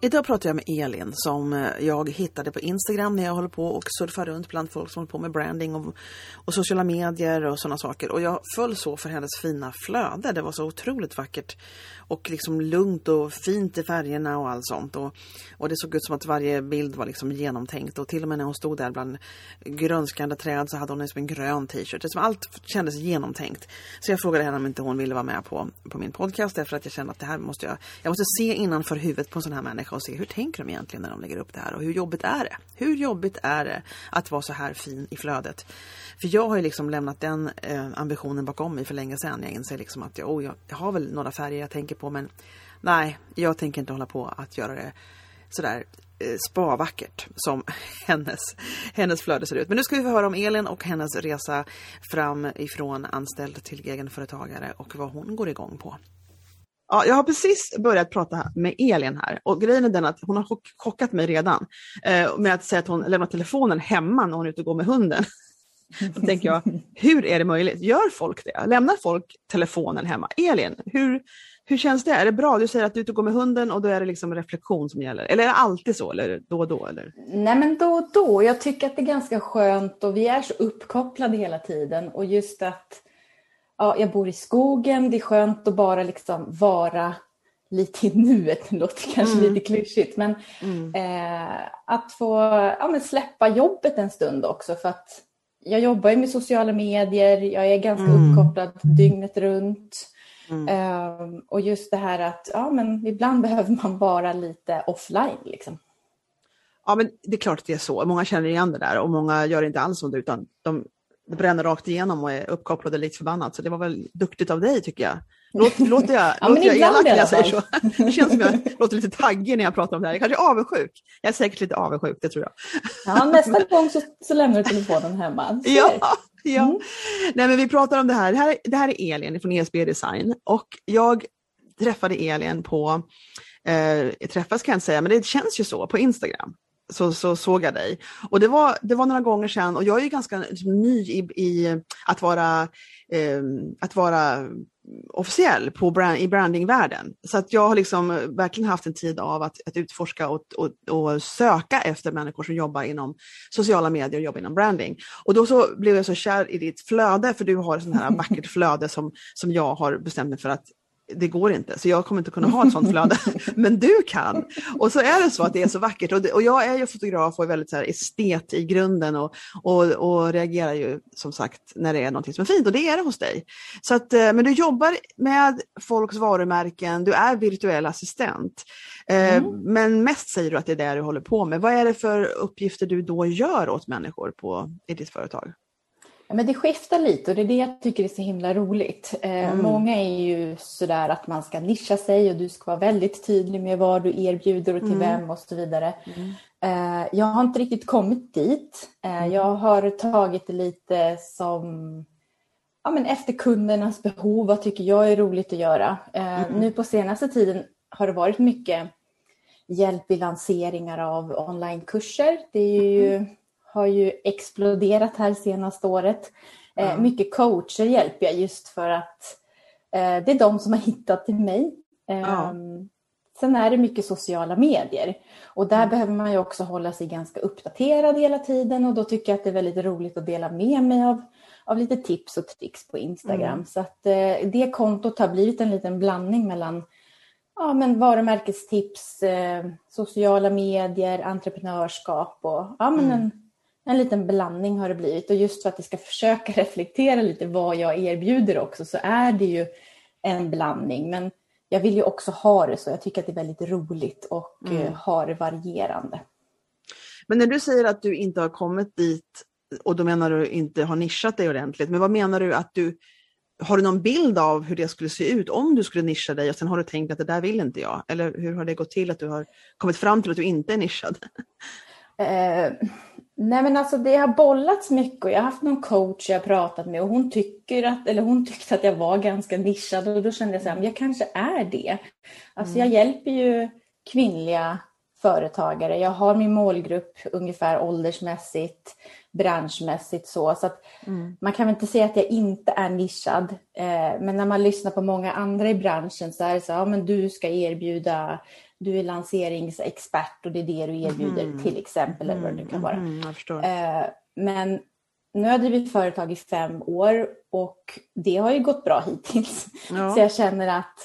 Idag pratar jag med Elin som eh, jag hittade på Instagram när jag håller på och surfar runt bland folk som håller på med branding och, och sociala medier och sådana saker. Och jag föll så för hennes fina flöde. Det var så otroligt vackert och liksom lugnt och fint i färgerna och allt sånt. Och, och det såg ut som att varje bild var liksom genomtänkt och till och med när hon stod där bland grönskande träd så hade hon liksom en grön t-shirt. Allt kändes genomtänkt. Så jag frågade henne om inte hon ville vara med på, på min podcast därför att jag kände att det här måste jag, jag måste se innanför huvudet på en sån här människa och se hur tänker de egentligen när de lägger upp det här och hur jobbigt är det? Hur jobbigt är det att vara så här fin i flödet? För jag har ju liksom lämnat den eh, ambitionen bakom mig för länge sedan. Jag inser liksom att jag, oh, jag, jag har väl några färger jag tänker på men nej, jag tänker inte hålla på att göra det sådär eh, spavackert som hennes, hennes flöde ser ut. Men nu ska vi få höra om Elin och hennes resa fram ifrån anställd till egenföretagare och vad hon går igång på. Ja, jag har precis börjat prata med Elin här och grejen är den att hon har chockat mig redan eh, med att säga att hon lämnar telefonen hemma när hon är ute och går med hunden. Då tänker jag, hur är det möjligt? Gör folk det? Lämnar folk telefonen hemma? Elin, hur, hur känns det? Är det bra? Du säger att du är ute och går med hunden och då är det liksom reflektion som gäller. Eller är det alltid så? Eller då och då? Eller? Nej men då och då. Jag tycker att det är ganska skönt och vi är så uppkopplade hela tiden. Och just att ja, jag bor i skogen, det är skönt att bara liksom vara lite i nuet. Det låter kanske mm. lite klyschigt men mm. eh, att få ja, men släppa jobbet en stund också för att jag jobbar ju med sociala medier, jag är ganska mm. uppkopplad dygnet runt. Mm. Um, och just det här att ja, men ibland behöver man vara lite offline. Liksom. Ja, men det är klart att det är så. Många känner igen det där och många gör inte alls som det utan de bränner rakt igenom och är uppkopplade lite förbannat. Så det var väl duktigt av dig tycker jag. Låt, låter jag, ja, låter jag elak när jag säger så? Det känns som jag låter lite taggig när jag pratar om det här. Jag kanske är avundsjuk. Jag är säkert lite avundsjuk, det tror jag. Ja, nästa gång så, så lämnar du telefonen hemma. Ja, ja. Mm. Nej, men vi pratar om det här. Det här, det här är Elin från ESB Design och jag träffade Elin på, eh, träffas kan jag inte säga, men det känns ju så, på Instagram så, så såg jag dig. Och det var, det var några gånger sedan och jag är ju ganska liksom ny i, i att vara, eh, att vara officiell på brand, i brandingvärlden. Så att jag har liksom verkligen haft en tid av att, att utforska och, och, och, söka efter människor som jobbar inom sociala medier och jobbar inom branding. Och då så blev jag så kär i ditt flöde, för du har ett sånt här vackert flöde som, som jag har bestämt mig för att det går inte, så jag kommer inte kunna ha ett sånt flöde. Men du kan! Och så är det så att det är så vackert. Och, det, och jag är ju fotograf och är väldigt så här, estet i grunden och, och, och reagerar ju som sagt när det är något som är fint och det är det hos dig. Så att, eh, men du jobbar med folks varumärken, du är virtuell assistent. Eh, mm. Men mest säger du att det är det du håller på med. Vad är det för uppgifter du då gör åt människor på, i ditt företag? Ja, men det skiftar lite och det är det jag tycker är så himla roligt. Eh, mm. Många är ju sådär att man ska nischa sig och du ska vara väldigt tydlig med vad du erbjuder och till mm. vem och så vidare. Mm. Eh, jag har inte riktigt kommit dit. Eh, mm. jag har tagit det lite som ja, men efter kundernas behov. Vad tycker jag är roligt att göra? Mm. Nu på senaste tiden har det varit mycket hjälp i lanseringar av onlinekurser. Det är ju mm har ju exploderat här senaste året. Mm. mycket coacher hjälper jag just för att eh, det är de som har hittat till mig. Mm. Sen är det mycket sociala medier och där mm. behöver man ju också hålla sig ganska uppdaterad hela tiden och då tycker jag att det är väldigt roligt att dela med mig av, av lite tips och tricks på Instagram. Mm. Så att eh, det kontot har blivit en liten blandning mellan ja, men varumärkestips, eh, sociala medier, entreprenörskap och ja, men mm. en, en liten blandning har det blivit och just för att jag ska försöka reflektera lite vad jag erbjuder också så är det ju en blandning. Men jag vill ju också ha det så. Jag tycker att det är väldigt roligt och mm. Eh, ha det varierande. Men när du säger att du inte har kommit dit och då menar du inte har nischat dig ordentligt, men vad menar du att du har du någon bild av hur det skulle se ut om du skulle nischa dig och sen har du tänkt att det där vill inte jag? Eller hur har det gått till att du har kommit fram till att du inte är nischad? Nej men alltså det har bollats mycket och jag har haft någon coach jag pratat med och hon, tycker att, eller hon tyckte att jag var ganska nischad och då kände jag att jag kanske är det. Alltså jag mm. hjälper ju kvinnliga företagare. Jag har min målgrupp ungefär åldersmässigt, branschmässigt så. så att mm. Man kan väl inte säga att jag inte är nischad. Eh, men när man lyssnar på många andra i branschen så är det så ja men du ska erbjuda, du är lanseringsexpert och det är det du erbjuder mm. till exempel, eller vad det kan vara. Mm, eh, men nu har jag drivit företag i fem år och det har ju gått bra hittills. Ja. Så jag känner att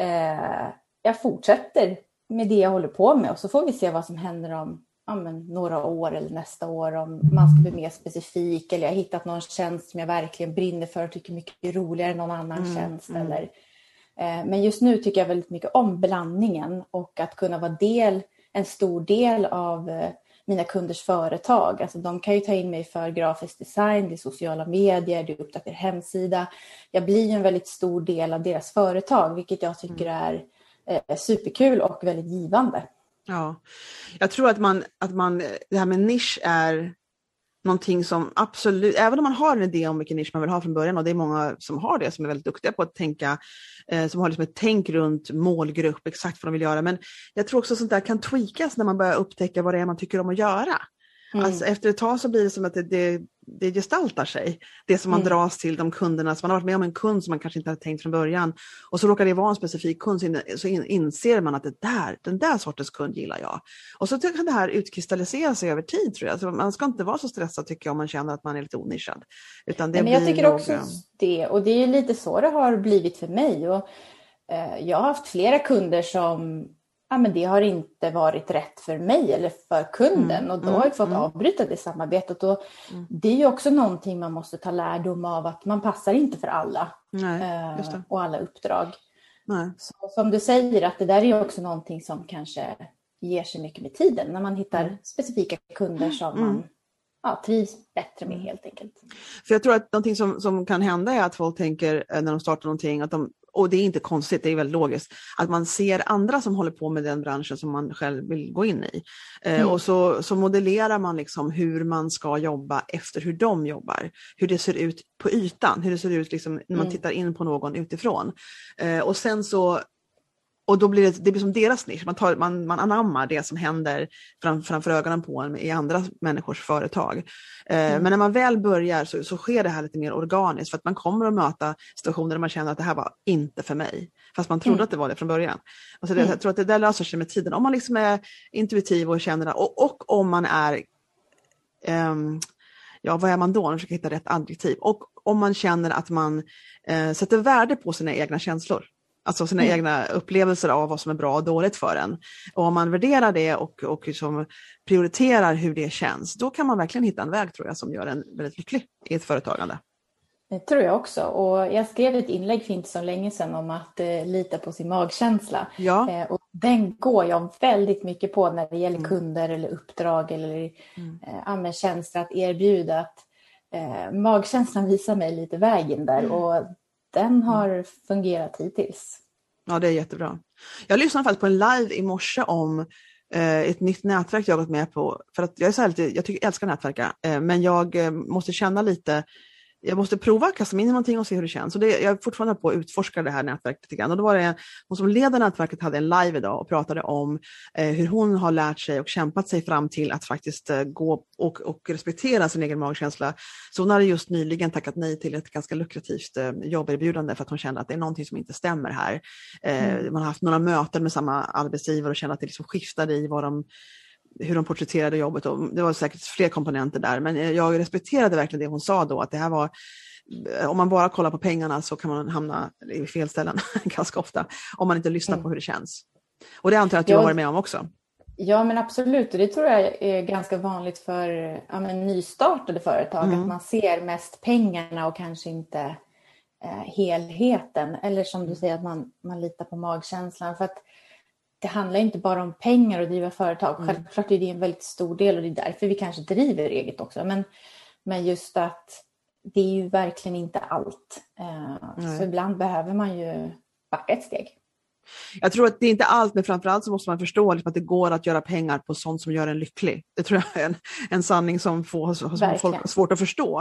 eh, jag fortsätter med det jag håller på med och så får vi se vad som händer om ja, några år eller nästa år om man ska bli mer specifik eller jag har hittat någon tjänst som jag verkligen brinner för och tycker mycket roligare än någon annan mm, tjänst. Mm. Eller, men just nu tycker jag väldigt mycket om blandningen och att kunna vara del, en stor del av eh, mina kunders företag. Alltså de kan ju ta in mig för grafisk design, det är sociala medier, det är uppdatera hemsida. Jag blir en väldigt stor del av deras företag, vilket jag tycker mm. är eh, superkul och väldigt givande. Ja, jag tror att man, att man, det här med nisch är någonting som absolut, även om man har en idé om vilken nisch man vill ha från början och det är många som har det som är väldigt duktiga på att tänka, eh, som har liksom ett tänk runt målgrupp, exakt vad de vill göra. Men jag tror också sånt där kan tweakas när man börjar upptäcka vad det är man tycker om att göra. Mm. Alltså efter ett tag så blir det som att det, det, det gestaltar sig. Det som man mm. dras till, de kunderna, så man har varit med om en kund som man kanske inte hade tänkt från början och så råkar det vara en specifik kund så, in, så in, inser man att det där, den där sortens kund gillar jag. Och så kan det här utkristallisera sig över tid tror jag. Så man ska inte vara så stressad tycker jag om man känner att man är lite onischad. Utan det Men jag tycker nog... också det och det är lite så det har blivit för mig. Och, eh, jag har haft flera kunder som ja, men det har inte varit rätt för mig eller för kunden mm. och då har jag fått mm. avbryta det samarbetet. Och mm. Det är ju också någonting man måste ta lärdom av att man passar inte för alla Nej, eh, och alla uppdrag. Så, som du säger att det där är också någonting som kanske ger sig mycket med tiden när man hittar mm. specifika kunder som mm. man ja, trivs bättre med helt enkelt. För jag tror att någonting som, som kan hända är att folk tänker eh, när de startar någonting att de och det är inte konstigt, det är väldigt logiskt, att man ser andra som håller på med den branschen som man själv vill gå in i. Eh, mm. och så, så modellerar man liksom hur man ska jobba efter hur de jobbar. Hur det ser ut på ytan, hur det ser ut liksom när man mm. tittar in på någon utifrån. Eh, och sen så och då blir det, det blir som deras nisch, man, tar, man, man anammar det som händer fram, framför ögonen på en i andra människors företag. Eh, mm. Men när man väl börjar så, så sker det här lite mer organiskt för att man kommer att möta situationer där man känner att det här var inte för mig. Fast man trodde mm. att det var det från början. Och så det, mm. Jag tror att det där löser sig med tiden. Om man liksom är intuitiv och känner det och, och om man är um, ja vad är man då? Nu försöker hitta rätt adjektiv. Och om man känner att man eh, sätter värde på sina egna känslor. Alltså sina mm. egna upplevelser av vad som är bra och dåligt för en. Och om man värderar det och, och liksom prioriterar hur det känns, då kan man verkligen hitta en väg tror jag som gör en väldigt lycklig i ett företagande. Det tror jag också. Och jag skrev ett inlägg för inte så länge sedan om att eh, lita på sin magkänsla. Ja. Eh, och den går jag väldigt mycket på när det gäller mm. kunder eller uppdrag eller mm. eh, tjänster att erbjuda. Att, eh, magkänslan visar mig lite vägen där. Mm. Och den mm. har fungerat hittills. Ja, det är jättebra. Jag lyssnade faktiskt på en live i morse om eh, ett nytt nätverk jag gått med på. För att jag är så här lite, jag tycker, jag älskar nätverka, eh, men jag eh, måste känna lite jag måste prova, kasta mig in i någonting och se hur det känns. Så det, jag är fortfarande på att utforska det här nätverket lite grann. Och då var det hon som leder nätverket hade en live idag och pratade om eh, hur hon har lärt sig och kämpat sig fram till att faktiskt eh, gå och, och respektera sin egen magkänsla. Så hon hade just nyligen tackat nej till ett ganska lukrativt eh, jobberbjudande för att hon kände att det är någonting som inte stämmer här. Eh, mm. Man har haft några möten med samma arbetsgivare och kände att det liksom skiftade i vad de hur de porträtterade jobbet. Och det var säkert fler komponenter där, men jag respekterade verkligen det hon sa då, att det här var om man bara kollar på pengarna så kan man hamna i fel ställen ganska ofta, om man inte lyssnar mm. på hur det känns. Och det antar jag att du ja, har varit med om också. Ja, men absolut. Och det tror jag är ganska vanligt för ja, nystartade företag, mm. att man ser mest pengarna och kanske inte eh, helheten. Eller som du mm. säger, att man, man litar på magkänslan. För att det handlar inte bara om pengar att driva företag. Mm. Självklart är det en väldigt stor del och det är därför vi kanske driver eget också. Men, Men just att det är ju verkligen inte allt. Eh, så ibland behöver man ju backa ett steg. Jag tror att det är inte allt, men framförallt så måste man förstå liksom att det går att göra pengar på sånt som gör en lycklig. Det tror jag är en, en sanning som, får, som folk har svårt att förstå.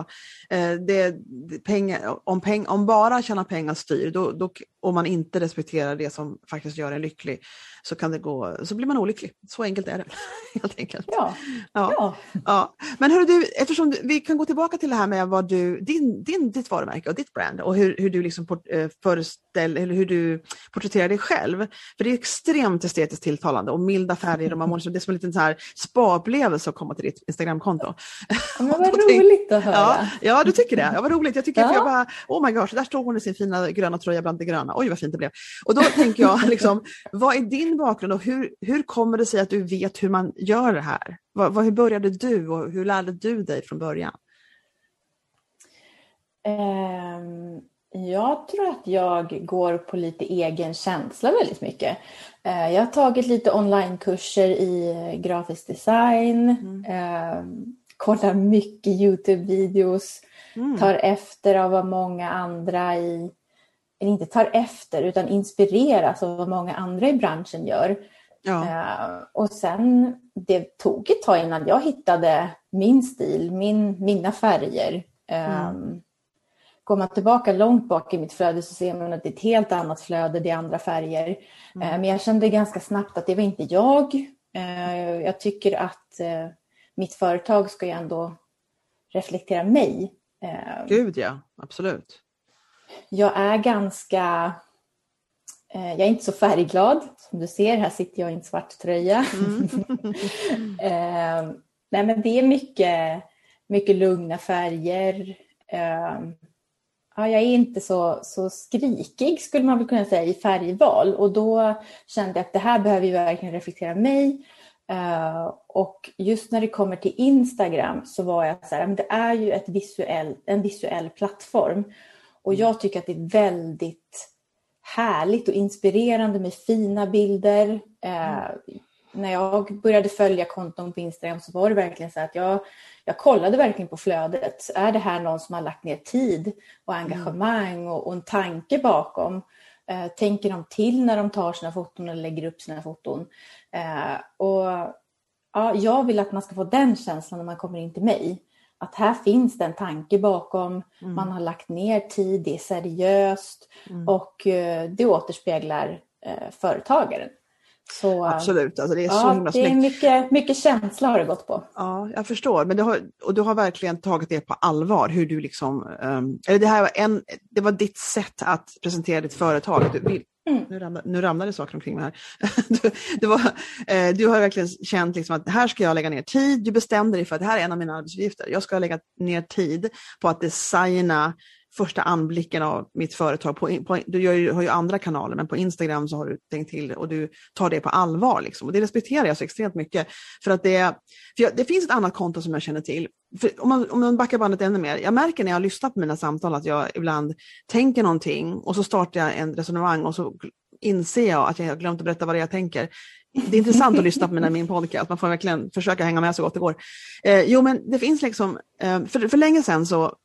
Eh, det, det, pengar, om, peng, om bara tjäna pengar styr, då, då, och man inte respekterar det som faktiskt gör en lycklig, så, kan det gå, så blir man olycklig. Så enkelt är det helt enkelt. Ja. Ja. ja. ja. Men hörru du, eftersom du, vi kan gå tillbaka till det här med vad du, din, din, ditt varumärke och ditt brand och hur, hur du liksom port, eh, eller hur du porträtterar dig själv. För det är extremt estetiskt tilltalande och milda färger och man mår liksom, det är som en liten så här spa-upplevelse att komma till ditt Instagramkonto. Ja, men vad roligt att höra. Ja, ja, du tycker det. Ja, vad roligt. Jag tycker ja. att jag bara, oh my gosh, där står hon i sin fina gröna tröja bland det gröna. Oj, vad fint det blev. Och då tänker jag, liksom, vad är din bakgrund och hur, hur kommer det sig att du vet hur man gör det här? Vad, vad, hur började du och hur lärde du dig från början? Um, jag tror att jag går på lite egen känsla väldigt mycket. Uh, jag har tagit lite onlinekurser i grafisk design, mm. uh, kollar mycket Youtube-videos, mm. tar efter av vad många andra i inte tar efter utan inspireras av vad många andra i branschen gör. Ja. Uh, och sen, det tog ett tag innan jag hittade min stil, min, mina färger. Um, Går man tillbaka långt bak i mitt flöde så ser man att det är ett helt annat flöde, det är andra färger. Mm. Uh, men jag kände ganska snabbt att det var inte jag. Uh, jag tycker att mitt företag ska ju ändå reflektera mig. Gud ja, absolut jag är ganska... Eh, jag är inte så färgglad. Som du ser, här sitter jag i en svart tröja. Mm. eh, nej, men det är mycket, mycket lugna färger. Eh, ja, jag är inte så, så skrikig skulle man väl kunna säga i färgval och då kände jag att det här behöver ju verkligen reflektera mig. Uh, och just när det kommer till Instagram så var jag så här, men det är ju ett visuell, en visuell plattform och jag tycker att det är väldigt härligt och inspirerande med fina bilder. Eh, när jag började följa konton på Instagram så var det verkligen så att jag, jag kollade verkligen på flödet. Är det här någon som har lagt ner tid och engagemang och, och en tanke bakom? Eh, tänker de till när de tar sina foton eller lägger upp sina foton? Eh, och ja, Jag vill att man ska få den känslan när man kommer in till mig att här finns det en tanke bakom, mm. man har lagt ner tid, det är seriöst mm. och eh, det återspeglar eh, företagaren. Så, Absolut, alltså det är ja, så himla det är mycket, mycket känsla har det gått på. Ja, jag förstår, men har, och du har verkligen tagit det på allvar, hur du liksom, um, eller det här var, en, det var ditt sätt att presentera ditt företag. Du, Mm. Nu, ramlade, nu ramlade saker omkring mig här. Du, det var, eh, du har verkligen känt liksom att här ska jag lägga ner tid. Du bestämde dig för att det här är en av mina arbetsuppgifter. Jag ska lägga ner tid på att designa första anblicken av mitt företag. På, på, du ju, har ju andra kanaler, men på Instagram så har du tänkt till och du tar det på allvar. Liksom. Och det respekterar jag så extremt mycket. För att det, för jag, det finns ett annat konto som jag känner till. För om, man, om man backar bandet ännu mer, jag märker när jag lyssnar på mina samtal att jag ibland tänker någonting och så startar jag en resonemang och så inser jag att jag har glömt att berätta vad det är jag tänker. Det är intressant att lyssna på mina, min podcast, man får verkligen försöka hänga med så gott det går. Eh, jo men det finns liksom, eh, för, för länge sedan så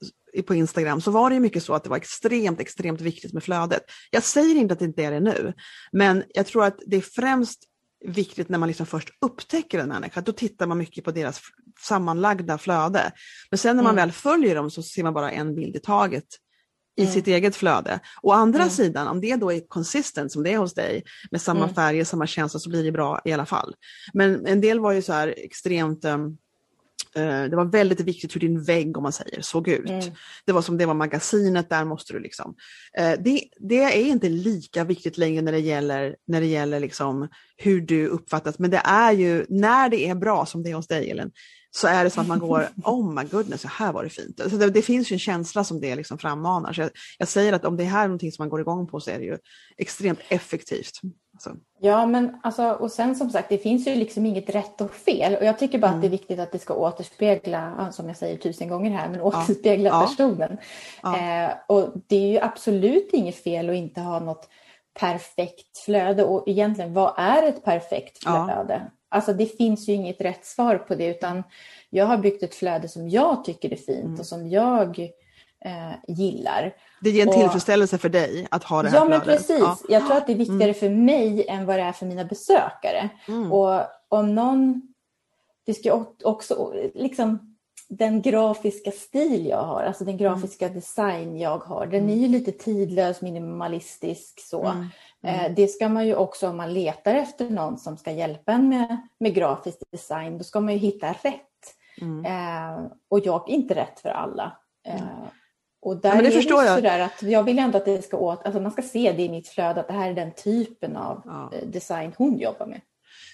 på Instagram så var det mycket så att det var extremt, extremt viktigt med flödet. Jag säger inte att det inte är det nu, men jag tror att det är främst viktigt när man liksom först upptäcker en människa, då tittar man mycket på deras sammanlagda flöde. Men sen när man mm. väl följer dem så ser man bara en bild i taget i mm. sitt eget flöde. Å andra mm. sidan, om det då är konsistent som det är hos dig, med samma mm. färger, samma känsla, så blir det bra i alla fall. Men en del var ju så här extremt um, det var väldigt viktigt hur din vägg, om man säger, såg ut. Mm. Det var som det var magasinet, där måste du liksom. Eh, det, det, är inte lika viktigt längre när det gäller, när det gäller liksom hur du uppfattas, men det är ju när det är bra som det är hos dig Elin, så är det som att man går, oh my goodness, så här var det fint. Så det, det finns ju en känsla som det liksom frammanar. Så jag, jag, säger att om det här är någonting som man går igång på så är det ju extremt effektivt. Alltså. Ja, men alltså, och sen som sagt, det finns ju liksom inget rätt och fel. Och jag tycker bara mm. att det är mm. viktigt att det ska återspegla, som jag säger tusen gånger här, men återspegla ja. personen. Ja. Eh, och det är ju absolut inget fel att inte ha något perfekt flöde. Och egentligen, vad är ett perfekt flöde? Alltså det finns ju inget rätt svar på det utan jag har byggt ett flöde som jag tycker är fint mm. och som jag eh, gillar. Det ger en och, tillfredsställelse för dig att ha det här Ja flödet. men precis. Ja. Jag tror att det är viktigare mm. för mig än vad det är för mina besökare. Mm. Och om någon, det ska också liksom den grafiska stil jag har, alltså den grafiska mm. design jag har, den mm. är ju lite tidlös, minimalistisk så. Mm. Eh, mm. Det ska man ju också om man letar efter någon som ska hjälpa en med, med grafisk design, då ska man ju hitta rätt. Mm. Eh, och jag är inte rätt för alla. Eh, och där ja, det är förstår det sådär att jag vill ändå att det ska åt, alltså man ska se det i mitt flöde, att det här är den typen av ja. Eh, design hon jobbar med.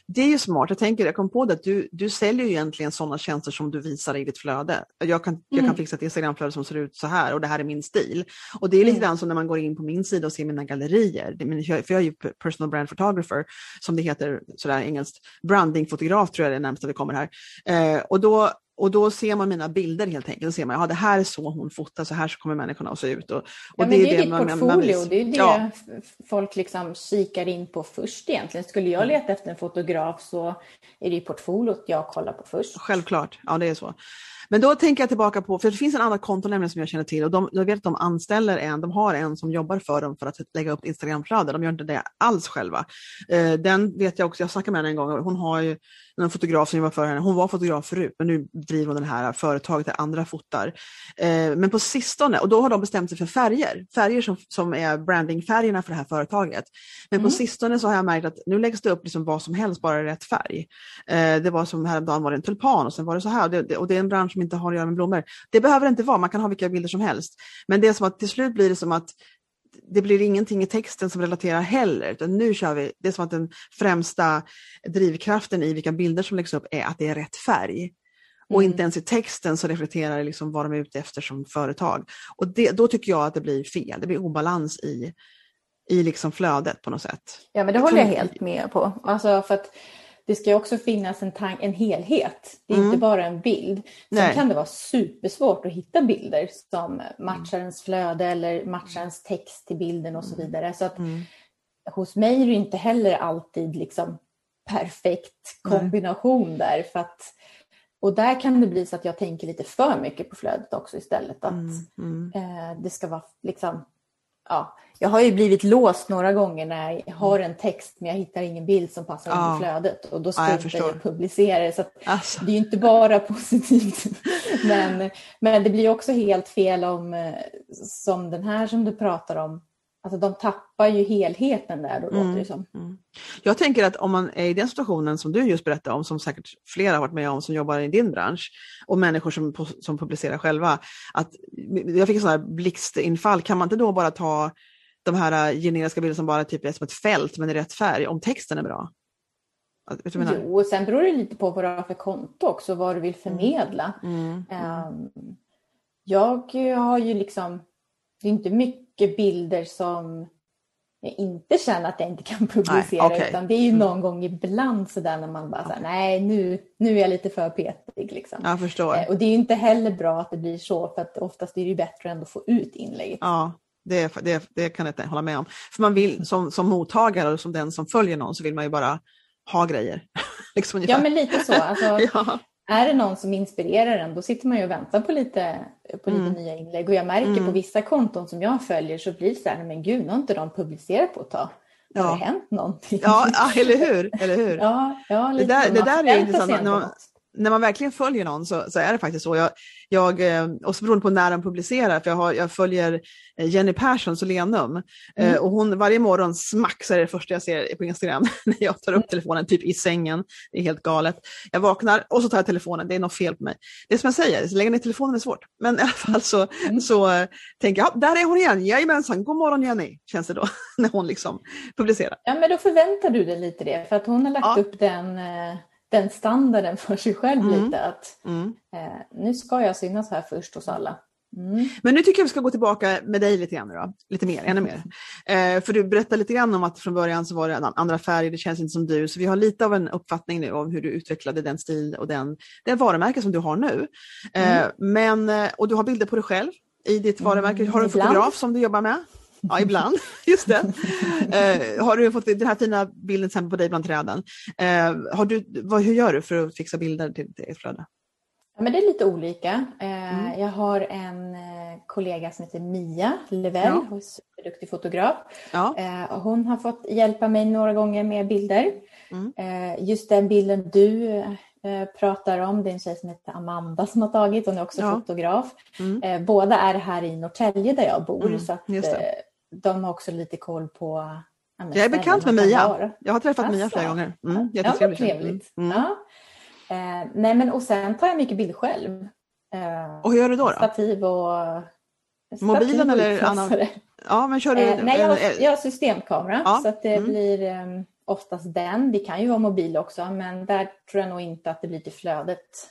Det är ju smart. Jag tänker, jag kom på det, att du, du säljer ju egentligen sådana tjänster som du visar i ditt flöde. Jag kan, mm. jag kan mm. fixa ett Instagramflöde som ser ut så här och det här är min stil. Och det är lite mm. grann som när man går in på min sida och ser mina gallerier. För jag är ju personal brand photographer, som det heter sådär engelskt. Brandingfotograf tror jag är det närmsta vi kommer här. Eh, och då och då ser man mina bilder helt enkelt. Då ser man, ja det här är så hon fotar, så här så kommer människorna att se ut. Och, och ja, det, är det är ditt man, portfolio, man, det är det ja. folk liksom kikar in på först egentligen. Skulle jag leta efter en fotograf så är det ju portfoliot jag kollar på först. Självklart, ja det är så. Men då tänker jag tillbaka på, för det finns en annan konto nämligen som jag känner till och de, jag vet att de anställer en, de har en som jobbar för dem för att lägga upp Instagramflöden. De gör inte det alls själva. Eh, den vet jag också, jag snackade med henne en gång, hon har ju en fotograf som jobbar för henne, hon var fotograf förut men nu driver hon det här företaget där andra fotar. Eh, men på sistone, och då har de bestämt sig för färger, färger som, som är brandingfärgerna för det här företaget. Men mm. på sistone så har jag märkt att nu läggs det upp liksom vad som helst, bara rätt färg. Eh, det var som häromdagen var det en tulpan och sen var det så här, och det, och det är en bransch som inte har att göra med blommor. Det behöver det inte vara, man kan ha vilka bilder som helst. Men det är som att till slut blir det som att det blir ingenting i texten som relaterar heller, utan nu kör vi, det är som att den främsta drivkraften i vilka bilder som läggs upp är att det är rätt färg. Och mm. inte ens i texten så reflekterar det liksom vad de är ute efter som företag. Och det, då tycker jag att det blir fel, det blir obalans i, i liksom flödet på något sätt. Ja men det håller jag helt med på. Alltså för att det ska också finnas en, tank, en helhet. Det är mm. inte bara en bild. Sen Nej. kan det vara supersvårt att hitta bilder som matchar ens flöde eller matchar ens text till bilden och så mm. vidare. Så att mm. hos mig är det inte heller alltid liksom perfekt kombination Nej. där. För att, och där kan det bli så att jag tänker lite för mycket på flödet också istället. Att mm. mm. Eh, det ska vara liksom ja, jag har ju blivit låst några gånger när jag har en text men jag hittar ingen bild som passar ja. in i flödet och då struntar ja, jag, publicera det. Så alltså. Det är inte bara positivt. men, men det blir också helt fel om, eh, som den här som du pratar om, Alltså de tappar ju helheten där då mm. låter det som. Mm. Jag tänker att om man är i den situationen som du just berättade om, som säkert flera har varit med om som jobbar i din bransch, och människor som, som publicerar själva, att jag fick en sån här blixtinfall, kan man inte då bara ta de här äh, generiska bilderna som bara typ är som ett fält men i rätt färg, om texten är bra? Jo, och sen beror det lite på vad du har för konto också, vad du vill förmedla. Mm. Um, jag har ju liksom, det är inte mycket bilder som jag inte känner att jag inte kan publicera nej, okay. utan det är ju mm. någon gång ibland sådär när man bara okay. säger nej nu, nu är jag lite för petig. Liksom. Jag förstår. Eh, och det är inte heller bra att det blir så för att oftast är det bättre ändå att få ut inlägget. Ja, det, det, det kan jag inte hålla med om. För man vill som, som mottagare och som den som följer någon så vill man ju bara ha grejer. liksom ja men lite så. Alltså, ja. Är det någon som inspirerar en då sitter man ju och väntar på lite, på lite mm. nya inlägg. Och jag märker mm. på vissa konton som jag följer så blir det så här, men gud, har inte de publicerat på ett tag. Ja. Har det hänt någonting? Ja, eller hur? Eller hur? Ja, ja, lite det där, det där är intressant. När man, verkligen följer någon så, så är det faktiskt så. Jag, jag, eh, och så beroende på när de publicerar, för jag, har, jag följer eh, Jenny Perssons Solenum eh, mm. och hon varje morgon smack så är det, det första jag ser på Instagram när jag tar upp telefonen, typ i sängen. Det är helt galet. Jag vaknar och så tar jag telefonen, det är något fel på mig. Det är som jag säger, lägga ner telefonen är svårt. Men i alla fall så, mm. så tänker jag, där är hon igen, jajamensan, god morgon Jenny, känns det då när hon liksom publicerar. Ja men då förväntar du dig lite det, för att hon har lagt ja. upp den den standarden för sig själv mm. lite. Att, mm. eh, nu ska jag synas här först hos alla. Mm. Men nu tycker jag vi ska gå tillbaka med dig lite grann då. lite mer, ännu mer. Eh, för du berättade lite grann om att från början så var det andra färger, det känns inte som du, så vi har lite av en uppfattning nu om hur du utvecklade den stil och den, den varumärke som du har nu. Eh, mm. men, eh, och du har bilder på dig själv i ditt varumärke, har du en fotograf som du jobbar med? Ja, ibland. Just det. Eh, har du fått den här fina bilden till på dig bland träden? Eh, har du, vad, hur gör du för att fixa bilder till ditt flöde? Ja, men det är lite olika. Eh, mm. Jag har en eh, kollega som heter Mia Levell, ja. hon är superduktig fotograf. Ja. Eh, hon har fått hjälpa mig några gånger med bilder. Mm. Just den bilden du pratar om, det är en tjej som heter Amanda som har tagit, hon är också ja. fotograf. Mm. Båda är här i Norrtälje där jag bor mm. så att de har också lite koll på jag är bekant med Mia. Jag har träffat alltså. Mia flera gånger. Mm. Ja, trevligt. Mm. Ja. Eh, nej men och sen tar jag mycket bilder själv. Eh, och hur gör du då? då? Stativ och... Mobilen eller annan? Ja, men kör du? Eh, nej, jag har, jag har systemkamera ja. så att det mm. blir eh, oftast den. Det kan ju vara mobil också men där tror jag nog inte att det blir till flödet.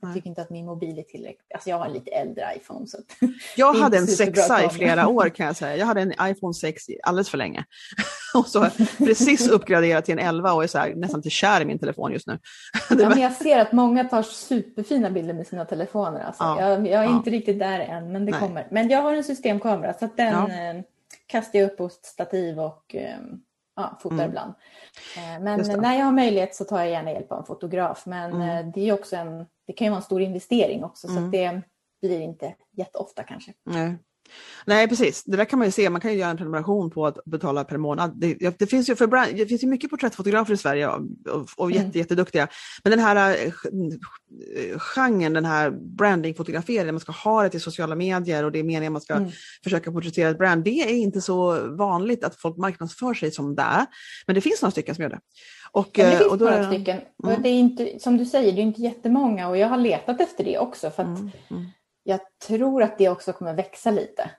Jag tycker inte att min mobil är tillräckligt. Alltså jag har en lite äldre iPhone. Så jag hade en sexa i flera år kan jag säga. Jag hade en iPhone 6 alldeles för länge. och så precis uppgraderat till en 11 och är så här, nästan till kär i min telefon just nu. ja, men jag ser att många tar superfina bilder med sina telefoner. Alltså. Ja, jag, jag, är ja. inte riktigt där än, men det Nej. kommer. Men jag har en systemkamera så den ja. eh, kastar jag upp på stativ och eh, ja, fotar mm. ibland. Eh, men när jag har möjlighet så tar jag gärna hjälp av en fotograf. Men mm. Eh, det är också en det kan ju vara en stor investering också mm. så det blir inte jätteofta kanske. Nej. Nej precis, det där kan man ju se, man kan ju göra en prenumeration på att betala per månad. Det, det finns ju för det finns ju mycket porträttfotografer i Sverige och, och jätte, mm. jätteduktiga. Men den här äh, genren, den här brandingfotograferingen, man ska ha det till sociala medier och det är meningen att man ska mm. försöka porträttera ett brand. Det är inte så vanligt att folk marknadsför sig som det. Men det finns några stycken som gör det. Och, ja, det eh, finns och då några stycken. Mm. Och det är inte, som du säger, det är inte jättemånga och jag har letat efter det också. För att mm. Mm. Jag tror att det också kommer växa lite.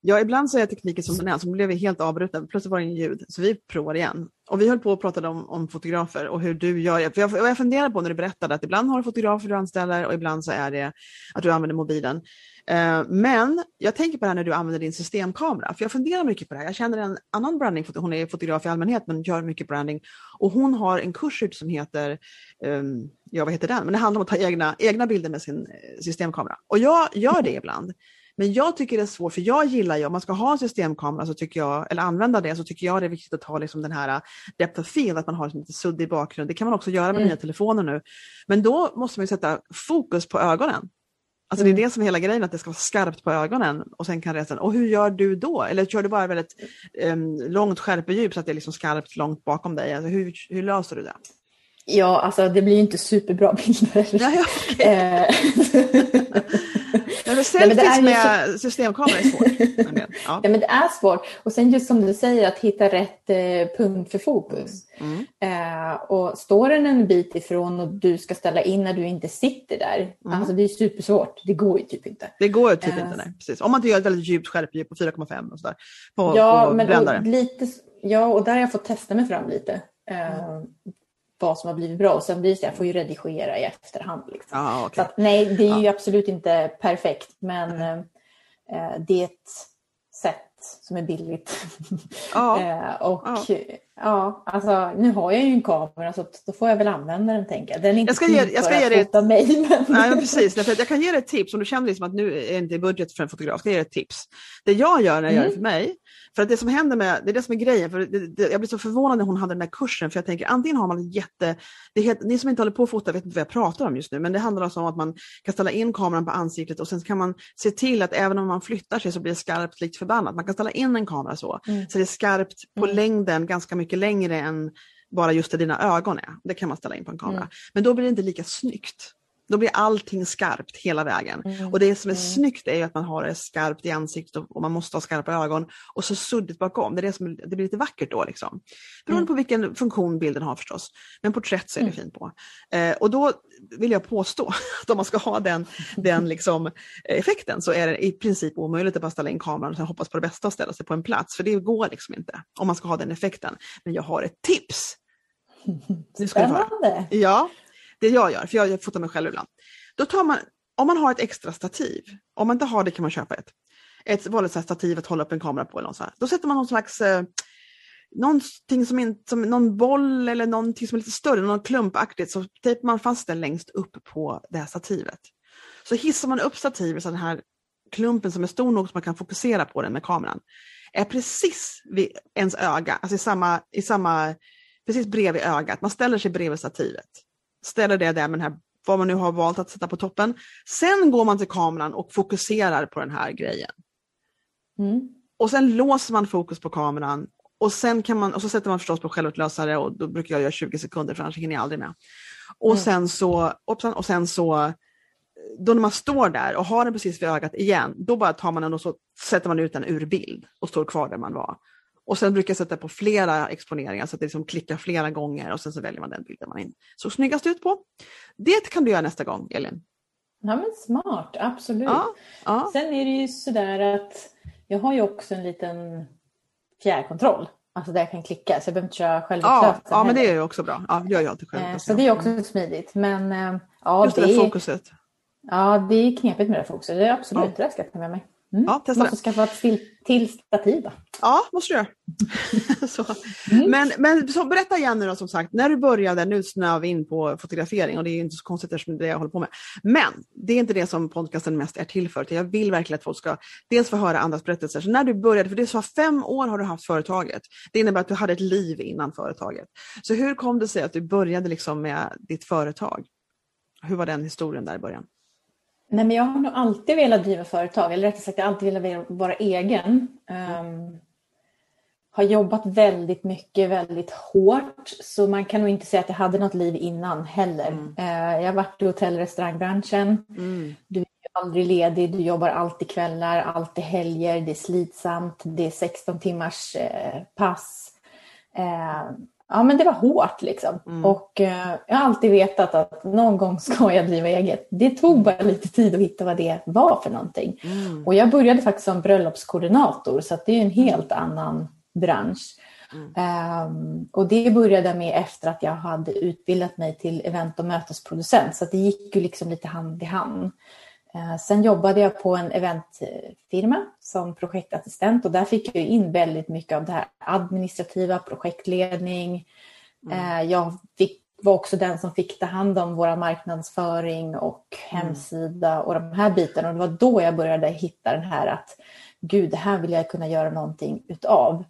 Ja, ibland så är tekniken som den är, så blev vi helt avbrutna. Plötsligt var det ingen ljud, så vi provar igen. Och vi höll på och pratade om, om fotografer och hur du gör. För jag, jag funderade på när du berättade att ibland har du fotografer du anställer och ibland så är det att du använder mobilen. Eh, men jag tänker på det här när du använder din systemkamera, för jag funderar mycket på det här. Jag känner en annan branding, hon är fotograf i allmänhet men gör mycket branding och hon har en kurs ut som heter, um, ja vad heter den, men det handlar om att ta egna, egna bilder med sin eh, systemkamera. Och jag gör det ibland. Men jag tycker det är svårt, för jag gillar ju, om man ska ha en systemkamera så tycker jag, eller använda det, så tycker jag det är viktigt att ta liksom den här depth of field, att man har liksom lite suddig bakgrund. Det kan man också göra med mm. nya telefoner nu. Men då måste man sätta fokus på ögonen. Alltså mm. det är mm. det som är hela grejen, att det ska vara skarpt på ögonen och sen kan resten. Och hur gör du då? Eller kör du bara väldigt um, långt skärpedjup så att det är liksom skarpt långt bakom dig? Alltså hur, hur löser du det? Ja, alltså det blir ju inte superbra bilder. Ja, okay. Eh, men selfies med så... systemkamera är svårt. ja. ja. men det är svårt. Och sen just som du säger att hitta rätt eh, punkt för fokus. Mm. Eh, och står den en bit ifrån och du ska ställa in när du inte sitter där. Mm. Alltså det är supersvårt. Det går ju typ inte. Det går ju typ eh. inte, nej. Precis. Om man inte gör ett väldigt djupt skärpedjup på 4,5 och sådär. På, ja, på men och lite, ja, och där har jag fått testa mig fram lite. Eh, mm vad som har bldigt bra och sen blir det så jag får ju redigera i efterhand. Liksom. Ah, okay. så att, nej, det är ju absolut inte perfekt men eh, det är ett sätt som är billigt. Ah. eh, och ah. Ja, alltså nu har jag ju en kamera så då får jag väl använda den tänker jag. Den är inte jag ska ge, jag ska ge dig ett... mig. Men... Nej, precis, därför jag kan ge dig ett tips om du känner liksom att nu är det inte budget för en fotograf. Ska jag ge dig ett tips. Det jag gör när jag mm. gör det för mig för att det som händer med, det är det som är grejen, för det, det, jag blir så förvånad när hon hade den här kursen, för jag tänker antingen har man jätte, det helt, ni som inte håller på att fota vet inte vad jag pratar om just nu, men det handlar alltså om att man kan ställa in kameran på ansiktet och sen kan man se till att även om man flyttar sig så blir det skarpt likt förbannat. Man kan ställa in en kamera så, mm. så det är skarpt på mm. längden, ganska mycket längre än bara just där dina ögon är. Det kan man ställa in på en kamera. Mm. Men då blir det inte lika snyggt. Då blir allting skarpt hela vägen. Mm. Och det som är mm. snyggt är att man har det skarpt i ansiktet och man måste ha skarpa ögon och så suddigt bakom. Det, är det, som, det blir lite vackert då. Liksom. Beroende mm. på vilken funktion bilden har förstås. Men porträtt ser det mm. fint på. Eh, och då vill jag påstå att om man ska ha den, den liksom, effekten så är det i princip omöjligt att bara ställa in kameran och sen hoppas på det bästa och ställa sig på en plats. För det går liksom inte om man ska ha den effekten. Men jag har ett tips. Spännande! Ja, det jag gör, för jag fotar mig själv ibland. Då tar man, om man har ett extra stativ, om man inte har det kan man köpa ett. Ett vanligt stativ att hålla upp en kamera på. Eller något så här. Då sätter man någon slags eh, någonting som, in, som någon boll eller någonting som är lite större, något klumpaktigt, så tejpar man fast den längst upp på det här stativet. Så hissar man upp stativet så den här klumpen som är stor nog så man kan fokusera på den med kameran är precis vid ens öga, alltså i samma, i samma, precis bredvid ögat. Man ställer sig bredvid stativet. Ställer det där med den här, vad man nu har valt att sätta på toppen. Sen går man till kameran och fokuserar på den här grejen. Mm. Och sen låser man fokus på kameran och sen kan man, och så sätter man förstås på självutlösare och då brukar jag göra 20 sekunder för annars hinner jag aldrig med. Och Mm. sen så, och sen så, då när man står där och har den precis vid ögat igen, då bara tar man den och så sätter man ut den ur bild och står kvar där man var. Och sen brukar jag sätta på flera exponeringar så att det liksom klickar flera gånger och sen så väljer man den bilden man in. så snyggast ut på. Det kan du göra nästa gång, Elin. Ja men smart, absolut. Ja, ja. Sen är det ju sådär att jag har ju också en liten fjärrkontroll. Alltså där jag kan klicka så jag behöver inte köra Ja, självutlösaren ja, men det är ju också bra. Ja, det gör jag alltid själv. Eh, Så det är också smidigt. Men eh, ja, Just det det fokuset. ja, det är knepigt med det fokuset. Det är absolut, det där ska jag ta med mig. Mm. Ja, testa Måste skaffa ett till, till stativ då. Ja, måste du göra. Mm. Men, men så berätta igen nu då som sagt, när du började, nu snöar vi in på fotografering och det är inte så konstigt eftersom det är det jag håller på med. Men det är inte det som podcasten mest är till för, jag vill verkligen att folk ska dels få höra andras berättelser. Så när du började, för det sa fem år har du haft företaget, det innebär att du hade ett liv innan företaget. Så hur kom det sig att du började liksom med ditt företag? Hur var den historien där i början? Nej, men jag har nog alltid velat driva företag, eller rättare sagt jag har alltid velat vara egen. Ehm, har jobbat väldigt mycket, väldigt hårt, så man kan nog inte säga att jag hade något liv innan heller. Mm. Eh, jag har varit i hotell och restaurangbranschen. Mm. Du är aldrig ledig, du jobbar alltid kvällar, alltid helger, det är slitsamt, det är 16 timmars eh, pass. Eh, ja men det var hårt liksom. Mm. Och eh, jag har alltid vetat att någon gång ska jag driva eget. Det tog bara lite tid att hitta vad det var för någonting. Mm. Och jag började faktiskt som bröllopskoordinator så det är en helt annan bransch. Mm. Ehm, och det började jag med efter att jag hade utbildat mig till event och mötesproducent så det gick ju liksom lite hand i hand. Eh, sen jobbade jag på en eventfirma som projektassistent och där fick jag in väldigt mycket av det här administrativa, projektledning. Eh, jag fick, var också den som fick ta hand om våra marknadsföring och hemsida och de här bitarna. Och det var då jag började hitta den här att gud, det här vill jag kunna göra någonting utav.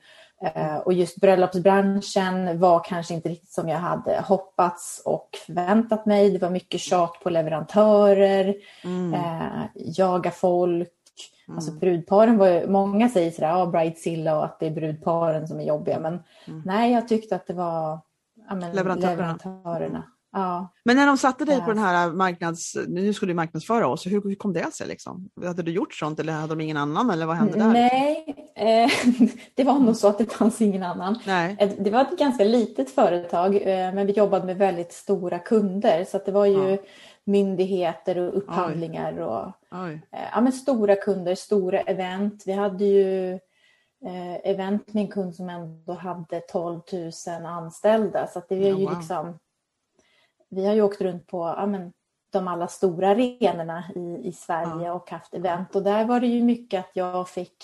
Eh, Och just bröllopsbranschen var kanske inte riktigt som jag hade hoppats och förväntat mig. Det var mycket tjat på leverantörer, Mm. eh, jaga folk. Alltså brudparen var ju, många säger sådär, ja bridezilla och att det är brudparen som är jobbiga. Men nej, jag tyckte att det var ja, men, Leverantörerna. leverantörerna. Ja. Men när de satte dig på den här marknads... Nu skulle du marknadsföra oss, hur, kom det sig? Liksom? Hade du gjort sånt eller hade de ingen annan eller vad hände där? Nej, eh, det var nog så att det fanns ingen annan. Nej. Eh, Det var ett ganska litet företag eh, men vi jobbade med väldigt stora kunder så det var ju Ja. myndigheter och upphandlingar och Oj. eh, ja, men stora kunder, stora event. Vi hade ju event med en kund som ändå hade 12 000 anställda så det var Ja, ju wow. liksom vi har ju åkt runt på ja, men, de alla stora arenorna i, i Sverige och haft event och där var det ju mycket att jag fick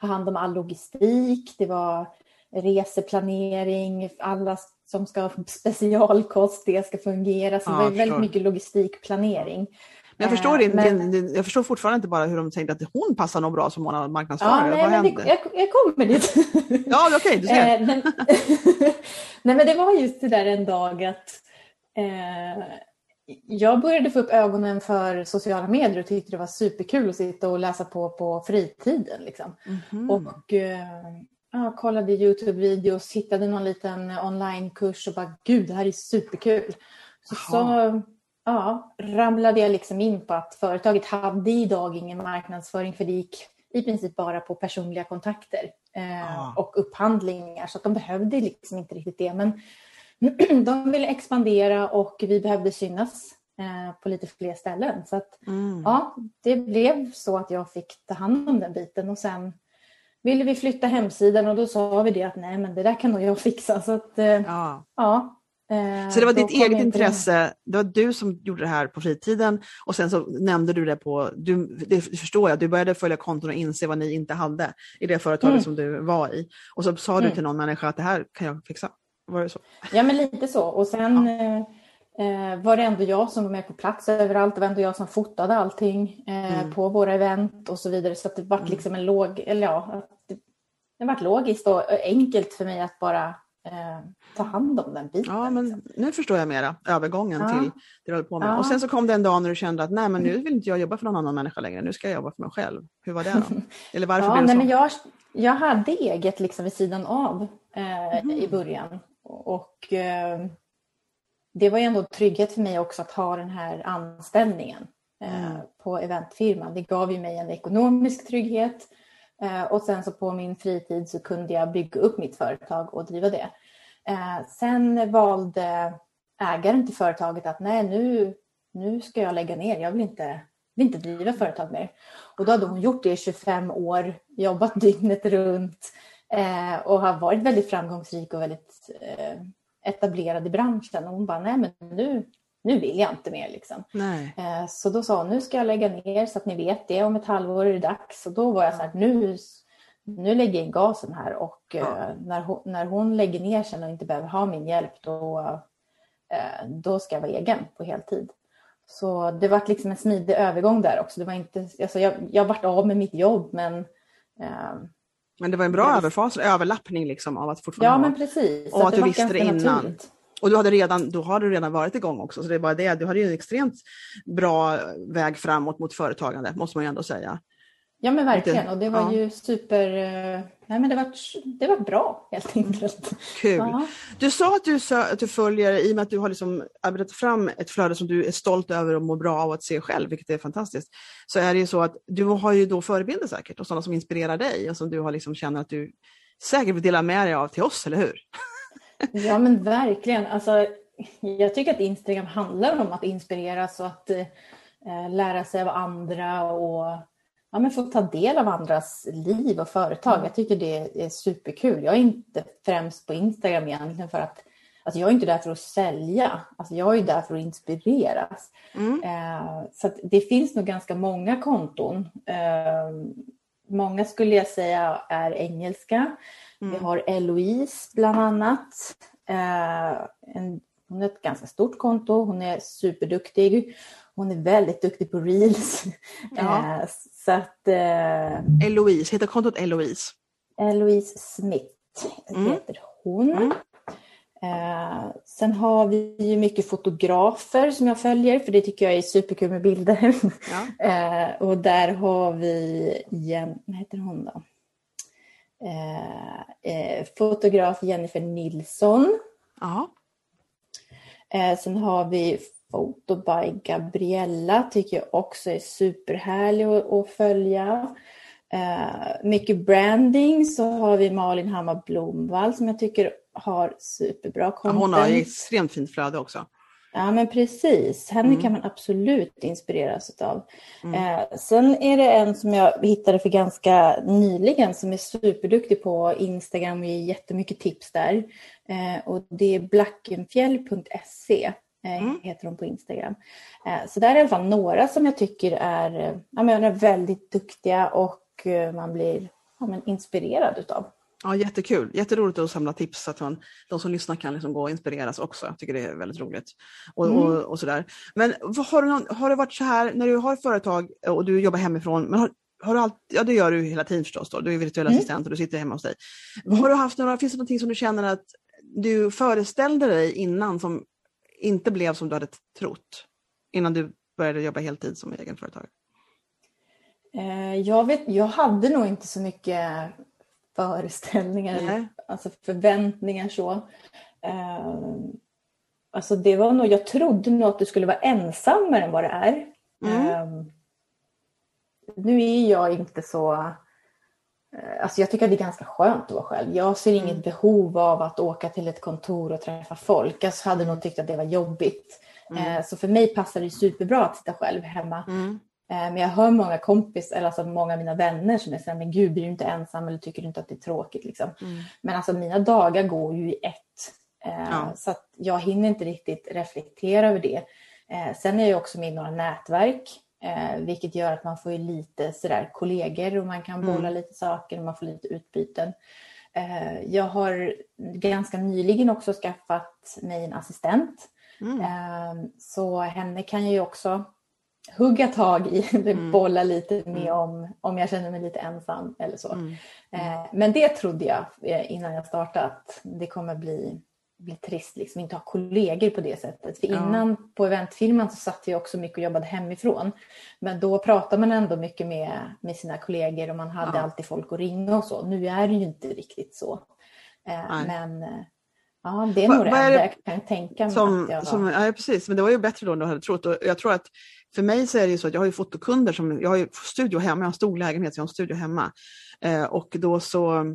ha hand om all logistik. Det var reseplanering, alla som ska ha specialkost, det ska fungera. Så Ja, det var väldigt mycket logistikplanering. Men jag förstår, Eh, din, men- din, jag förstår fortfarande inte bara hur de tänkte att hon passar nog bra som Ja, marknadsförare. nej, vad men hände? det, jag, jag kommer dit. Ja, okej, du ser. Eh, nej, men det var just det där en dag att eh, jag började få upp ögonen för sociala medier och tyckte det var superkul att sitta och läsa på på fritiden. Liksom. Mhm. Och eh, ja, kollade Youtube-videos, hittade någon liten onlinekurs och bara gud, det här är superkul. Så, så ja, ramlade jag liksom in på att företaget hade idag ingen marknadsföring för det gick i princip bara på personliga kontakter eh, Ah. och upphandlingar så att de behövde liksom inte riktigt det. Men de ville expandera och vi behövde synas eh, på lite fler ställen. Så att Mm. ja, det blev så att jag fick ta hand om den biten och sen ville vi flytta hemsidan och då sa vi det att nej men det där kan nog jag fixa. Så att eh, Ja. ja. eh, Så det var ditt eget in intresse, det var du som gjorde det här på fritiden och sen så nämnde du det på, du, det förstår jag, du började följa konton och inse vad ni inte hade i det företaget Mm. som du var i. Och så sa du Mm. till någon människa att det här kan jag fixa. Var det så? Ja, men lite så. Och sen eh, eh, var det ändå jag som var med på plats överallt. Det var ändå jag som fotade allting eh, mm. på våra event och så vidare. Så det var mm. liksom en låg, eller ja, det, det logiskt och enkelt för mig att bara eh, ta hand om den biten. Ja, men nu förstår jag mera övergången ja. till det du håller på med. Ja. Och sen så kom det en dag när du kände att nej, men nu vill inte jag jobba för någon annan människa längre. Nu ska jag jobba för mig själv. Hur var det då? Eller varför ja, blev det nej, så? Men jag, jag hade eget liksom vid sidan av eh, mm. i början. Och eh, det var ju ändå trygghet för mig också att ha den här anställningen eh, mm. på eventfirman. Det gav ju mig en ekonomisk trygghet Eh, och sen så på min fritid så kunde jag bygga upp mitt företag och driva det. Sen valde ägaren till företaget att nej, nu, nu ska jag lägga ner. Jag vill inte, vill inte driva företag mer. Och då hade hon gjort det i 25 år, jobbat dygnet runt eh, och har varit väldigt framgångsrik och väldigt etablerad i branschen. Och hon bara, nej men nu, nu vill jag inte mer. Liksom. Eh, så då sa hon, nu ska jag lägga ner så att ni vet det. Om ett halvår är det dags. Och då var jag så här, nu, nu lägger jag in gasen här. Och ja. Eh, när, hon, när hon lägger ner sen och inte behöver ha min hjälp, då, eh, då ska jag vara egen på heltid. Så det var liksom en smidig övergång där också. Det var inte, alltså jag, jag vart av med mitt jobb men men det var en bra överfas, överlappning liksom av att fortfarande Ja, men precis. Och att, att du visste det innan. Naturligt. Och du hade redan, då har du redan varit igång också, så det är bara det. Du hade ju en extremt bra väg framåt mot företagande, måste man ju ändå säga. Ja men verkligen och det var ja. ju super, eh, nej men det var, det var bra helt enkelt. Kul. Ja. Du sa att du, att du följer, i och med att du har liksom arbetat fram ett flöde som du är stolt över och mår bra av att se själv, vilket är fantastiskt, så är det ju så att du har ju då förebilder säkert och sådana som inspirerar dig och som du har liksom känner att du säkert vill dela med dig av till oss, eller hur? Ja men verkligen. Alltså, jag tycker att Instagram handlar om att inspireras och att eh, lära sig av andra och ja, men få ta del av andras liv och företag. Mm. Jag tycker det är superkul. Jag är inte främst på Instagram egentligen för att Alltså jag är inte där för att sälja, alltså jag är där för att inspireras. Mm. Eh, så det finns nog ganska många konton. Eh, många skulle jag säga är engelska. Mm. Vi har Eloise bland annat. Eh, en, hon har ett ganska stort konto. Hon är superduktig. Hon är väldigt duktig på reels. Ja. Eh, så att, eh, Eloise, heter kontot Eloise? Eloise Smith mm. heter hon. Mm. Eh, sen har vi ju mycket fotografer som jag följer för det tycker jag är superkul med bilder. Ja. eh, och där har vi, Jen, vad heter hon då? Eh, eh, fotograf Jennifer Nilsson. Ja. Eh, sen har vi Photo by Gabriella, tycker jag också är superhärlig att, följa. Eh, mycket branding så har vi Malin Hammar Blomvall som jag tycker har superbra content. Hon har extremt fint flöde också. Ja men precis, henne mm. kan man absolut inspireras av. Mm. Eh, sen är det en som jag hittade för ganska nyligen som är superduktig på Instagram och ger jättemycket tips där. Eh, och det är blackenfjäll.se mm. heter hon på Instagram. Eh, så där är i alla fall några som jag tycker är, eh, ja, men är väldigt duktiga och eh, man blir ja, men inspirerad utav. Ja, jättekul. Jätteroligt att samla tips så att man, de som lyssnar kan liksom gå och inspireras också. Jag tycker det är väldigt roligt. Och, mm. och, och sådär. Men har, du någon, har det varit så här när du har företag och du jobbar hemifrån, men har, har du alltid, ja det gör du hela tiden förstås, då. du är virtuell mm. assistent och du sitter hemma hos dig. Mm. Har du haft några, finns det någonting som du känner att du föreställde dig innan som inte blev som du hade trott? Innan du började jobba heltid som egenföretagare? Eh, jag, vet, jag hade nog inte så mycket föreställningar, eller, alltså förväntningar så. Uh, alltså det var nog, jag trodde nog att det skulle vara ensammare än vad det är. Mm. Uh, nu är jag inte så... Uh, alltså jag tycker att det är ganska skönt att vara själv. Jag ser inget mm. behov av att åka till ett kontor och träffa folk. Jag hade nog tyckt att det var jobbigt. Mm. Så för mig passar det superbra att sitta själv hemma. Mm. Eh, men jag hör många kompis, eller alltså många av mina vänner som är såhär, men gud blir du inte ensam eller tycker du inte att det är tråkigt? Liksom. Mm. Men alltså mina dagar går ju i ett. Eh, ja. Så jag hinner inte riktigt reflektera över det. Eh, sen är jag också med i några nätverk, vilket gör att man får ju lite sådär kollegor och man kan mm. bolla lite saker och man får lite utbyten. Jag har ganska nyligen också skaffat mig en assistent Mm. Ehm, så henne kan jag ju också hugga tag i, mm. bolla lite med mm. om, om jag känner mig lite ensam eller så. Mm. Eh, men det trodde jag eh, innan jag startade att det kommer bli, bli trist, liksom inte ha kollegor på det sättet. För innan ja. på eventfilmen så satt jag också mycket och jobbade hemifrån. Men då pratade man ändå mycket med, med sina kollegor och man hade ja. alltid folk att ringa och så. Nu är det ju inte riktigt så. Eh, men eh, Ja, det är nog det enda jag kan tänka mig som, att jag som, ja, precis, men det var ju bättre då än du hade trott. Och jag tror att för mig så är det ju så att jag har ju fotokunder som, jag har ju studio hemma, jag har en stor lägenhet så jag har en studio hemma. Eh, och då så,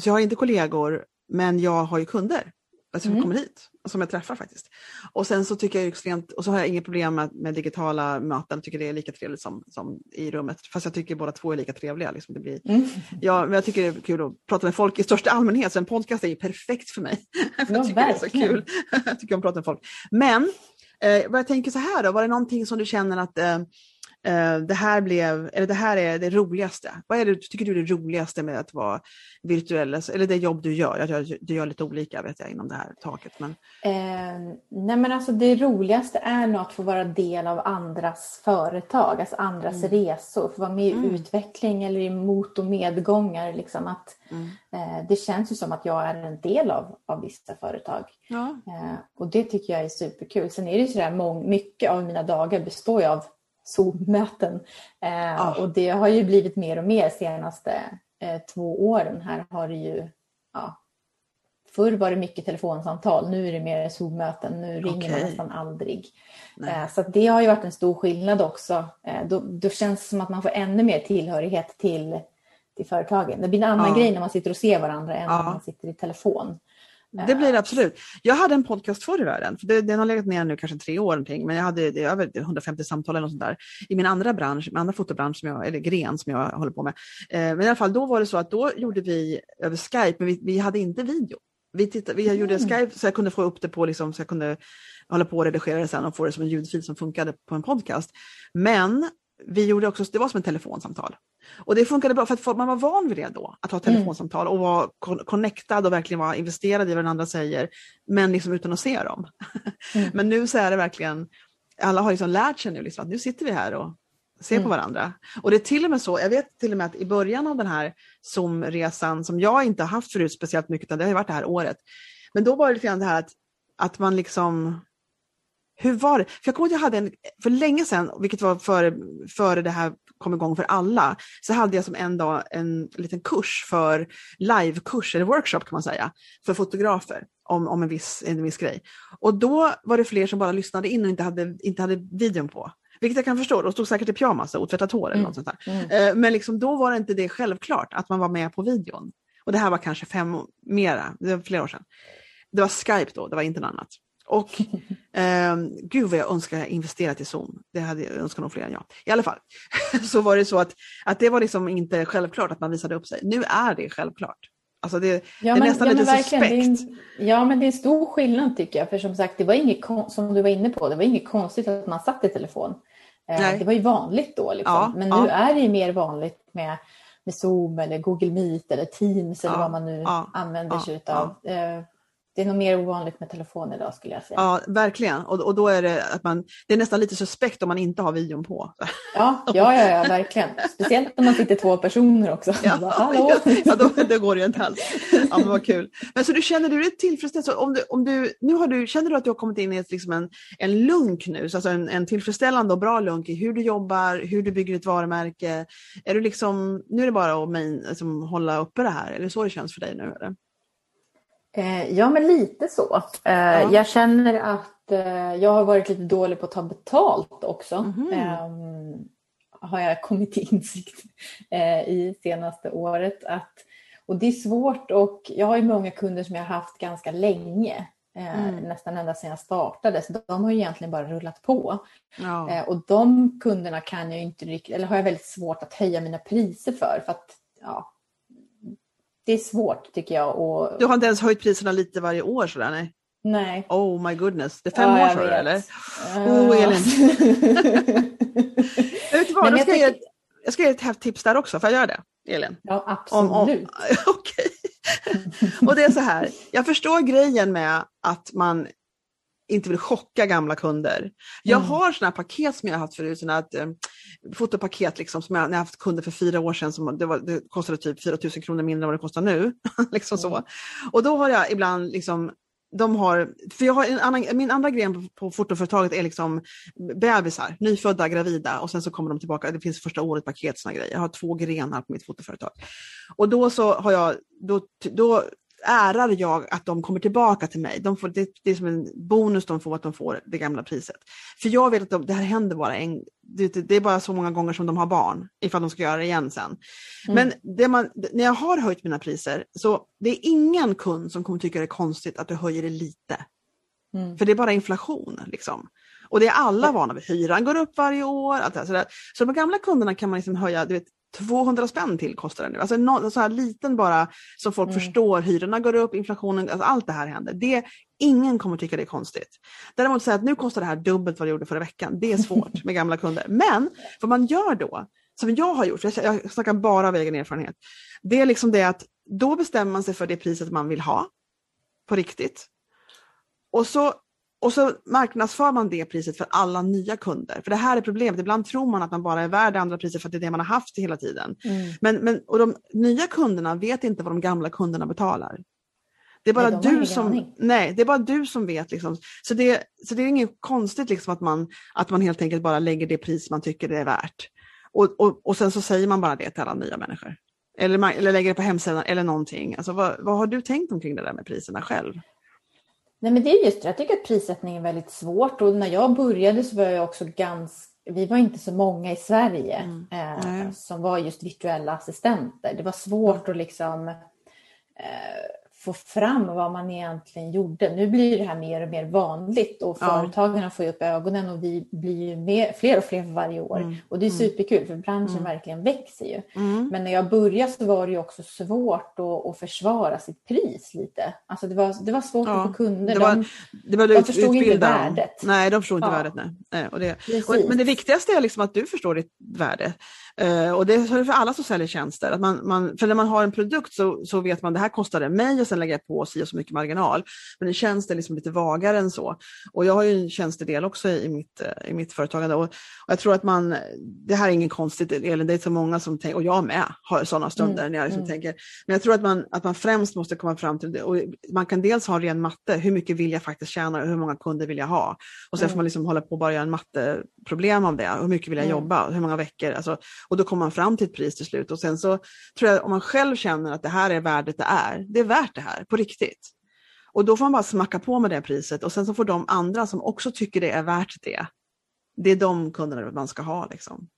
så jag har inte kollegor men jag har ju kunder alltså, som mm. kommer hit, som jag träffar faktiskt. Och sen så tycker jag extremt, och så har jag inget problem med, med digitala möten, jag tycker det är lika trevligt som, som i rummet. Fast jag tycker båda två är lika trevliga. Liksom. Det blir, mm. ja, men jag tycker det är kul att prata med folk i största allmänhet, så en podcast är ju perfekt för mig. för jag tycker verkligen. det är så kul. jag tycker om att prata med folk. Men Eh, vad jag tänker så här då, var det någonting som du känner att eh, det här blev, eller det här är det roligaste? Vad är det, tycker du är det roligaste med att vara virtuell, alltså, eller det jobb du gör? Jag, du gör lite olika vet jag inom det här taket. Men... Eh, nej men alltså det roligaste är nog att få vara del av andras företag, alltså andras mm. resor, få vara med i mm. utveckling eller i mot och medgångar. Liksom att, mm. eh, det känns ju som att jag är en del av, av vissa företag. Ja. Eh, och det tycker jag är superkul. Sen är det ju sådär, mycket av mina dagar består ju av Zoom-möten. Oh. Och det har ju blivit mer och mer senaste eh, två åren. Här har det ju, ja, förr var det mycket telefonsamtal, nu är det mer Zoom-möten, nu ringer okay. man nästan aldrig. Eh, så det har ju varit en stor skillnad också. Eh, då, då känns det som att man får ännu mer tillhörighet till, till företagen. Det blir en annan ja. grej när man sitter och ser varandra än ja. när man sitter i telefon. Det blir det absolut. Jag hade en podcast förr i världen, för det, den har legat ner nu kanske tre år någonting, men jag hade det, över 150 samtal eller något sånt där i min andra bransch, min andra fotobransch, som jag, eller gren som jag håller på med. Eh, men i alla fall, då var det så att då gjorde vi över Skype, men vi, vi hade inte video. Vi, tittade, vi gjorde mm. Skype så jag kunde få upp det på, liksom, så jag kunde hålla på och redigera det sen och få det som en ljudfil som funkade på en podcast. Men vi gjorde också, det var som ett telefonsamtal. Och det funkade bra för att man var van vid det då, att ha mm. telefonsamtal och vara connectad och verkligen vara investerad i vad den andra säger, men liksom utan att se dem. Mm. men nu så är det verkligen, alla har liksom lärt sig nu liksom, att nu sitter vi här och ser mm. på varandra. Och det är till och med så, jag vet till och med att i början av den här Zoom-resan, som jag inte har haft förut speciellt mycket, utan det har ju varit det här året, men då var det lite grann det här att, att man liksom hur var det? För jag kommer ihåg att jag hade en, för länge sedan, vilket var före, före det här kom igång för alla, så hade jag som en dag en liten kurs för livekurs, eller workshop kan man säga, för fotografer om, om en, viss, en viss grej. Och då var det fler som bara lyssnade in och inte hade, inte hade videon på. Vilket jag kan förstå, de stod säkert i pyjamas och tvättat hår eller mm. något sånt där. Mm. Eh, men liksom, då var det inte det självklart att man var med på videon. Och det här var kanske fem, mera, det var flera år sedan. Det var Skype då, det var inte något annat. Och eh, gud vad jag önskar jag investerat i Zoom. Det hade jag önskat nog fler än jag. I alla fall så var det så att, att det var liksom inte självklart att man visade upp sig. Nu är det självklart. Alltså det, ja, det är men, nästan ja, lite suspekt. En, ja men det är en stor skillnad tycker jag. För som sagt, det var inget, som du var inne på, det var inget konstigt att man satt i telefon. Eh, det var ju vanligt då. Liksom. Ja, men nu är det ju mer vanligt med, med Zoom eller Google Meet eller Teams eller vad man nu använder sig av. Det är nog mer ovanligt med telefon idag skulle jag säga. Ja, verkligen. Och, och då är det att man, det är nästan lite suspekt om man inte har videon på. Ja, ja, ja, ja verkligen. Speciellt när man sitter två personer också. Ja, bara, Hallå? ja då, då går det ju inte alls. Ja, men vad kul. Men så du känner du dig tillfredsställd? Så om du, om du, nu har du, känner du att du har kommit in i ett, liksom en, en lunk nu, alltså en, en tillfredsställande och bra lunk i hur du jobbar, hur du bygger ett varumärke? Är du liksom, nu är det bara att main, liksom, hålla uppe det här, är det så det känns för dig nu? Eller? Eh, ja, men lite så. Eh, ja. Jag känner att eh, jag har varit lite dålig på att ta betalt också. Mm. har jag kommit till insikt i senaste året. Att, och det är svårt och jag har ju många kunder som jag har haft ganska länge. Mm. Nästan ända sedan jag startade. Så de har ju egentligen bara rullat på. Ja. Och de kunderna kan jag inte riktigt, eller har jag väldigt svårt att höja mina priser för. för att, ja, det är svårt tycker jag. Och... Du har inte ens höjt priserna lite varje år sådär? Nej. Nej. Oh my goodness, det är fem ja, år du eller? Oh Elin. vet du vad, jag, ska tycker... ge, jag ska ge ett tips där också, får jag göra det? Elin? Ja absolut. Om, om... Okej. och det är så här, jag förstår grejen med att man inte vill chocka gamla kunder. Jag mm. har sådana paket som jag har haft förut, såna att, eh, fotopaket liksom, som jag, när jag haft kunder för fyra år sedan, som det, var, det kostade typ 4 000 kronor mindre än vad det kostar nu. liksom mm. så. Och då har jag ibland liksom de har, för jag har en annan, min andra gren på, på fotoföretaget är liksom bebisar, nyfödda, gravida och sen så kommer de tillbaka, det finns första året paket såna grejer. Jag har två grenar på mitt fotoföretag. Och då så har jag, då, då ärar jag att de kommer tillbaka till mig. De får, det, det, är som en bonus de får att de får det gamla priset. För jag vet att de, det här händer bara en, det, det, är bara så många gånger som de har barn, ifall de ska göra det igen sen. Mm. Men man, när jag har höjt mina priser, så det är ingen kund som kommer tycka det är konstigt att du höjer det lite. Mm. För det är bara inflation. Liksom. Och det är alla vana vid. Hyran går upp varje år. Allt det här. Så, de gamla kunderna kan man liksom höja du vet, 200 spänn till kostar det nu. Alltså en så här liten bara så folk mm. förstår, hyrorna går upp, inflationen, alltså allt det här händer. Det, ingen kommer tycka det är konstigt. Däremot säga att nu kostar det här dubbelt vad det gjorde förra veckan, det är svårt med gamla kunder. Men vad man gör då, som jag har gjort, jag, jag snackar bara av egen erfarenhet, det är liksom det att då bestämmer man sig för det priset man vill ha på riktigt. Och så och så marknadsför man det priset för alla nya kunder. För det här är problemet, ibland tror man att man bara är värd det andra priset för att det är det man har haft hela tiden. Mm. Men, men, och de nya kunderna vet inte vad de gamla kunderna betalar. Det är bara, nej, du, som, nej, det är bara du som vet. Liksom. Så, det, så det är inget konstigt liksom att, man, att man helt enkelt bara lägger det pris man tycker det är värt. Och, och, och sen så säger man bara det till alla nya människor. Eller, eller lägger det på hemsidan eller någonting. Alltså, vad, vad har du tänkt omkring det där med priserna själv? Nej men det är just det, jag tycker att prissättning är väldigt svårt och när jag började så var jag också ganska vi var inte så många i Sverige mm. eh, som var just virtuella assistenter. Det var svårt att liksom eh, få fram vad man egentligen gjorde. Nu blir det här mer och mer vanligt och ja. får upp ögonen och vi blir mer, fler och fler för varje år. Mm. Och det är mm. superkul för branschen mm. verkligen växer ju. Mm. Men när jag började så var det också svårt att, att försvara sitt pris lite. Alltså det var, det var svårt ja. att få kunder. Det var, de, det var de förstod inte värdet. Nej, de förstod inte ja. värdet. Nej. Och det, och, men det viktigaste är liksom att du förstår ditt värde. Uh, och det är för alla som säljer tjänster. Att man, man, för när man har en produkt så, så vet man det här kostar det mig och sen lägger jag på si och så mycket marginal. Men en tjänst är liksom lite vagare än så. Och jag har ju en tjänstedel också i mitt, uh, i mitt företagande. Och, och, jag tror att man, det här är inget konstigt Elin, det är så många som tänker, och jag med har sådana stunder mm. när jag liksom mm. tänker. Men jag tror att man, att man främst måste komma fram till det. Och man kan dels ha ren matte, hur mycket vill jag faktiskt tjäna och hur många kunder vill jag ha? Och sen mm. får man liksom hålla på och bara göra en matteproblem av det. Hur mycket vill jag mm. jobba? Hur många veckor? Alltså, och då kommer man fram till ett pris till slut och sen så tror jag om man själv känner att det här är värdet det är, det är värt det här på riktigt. Och då får man bara smacka på med det priset och sen så får de andra som också tycker det är värt det, det är de kunderna man ska ha. Liksom.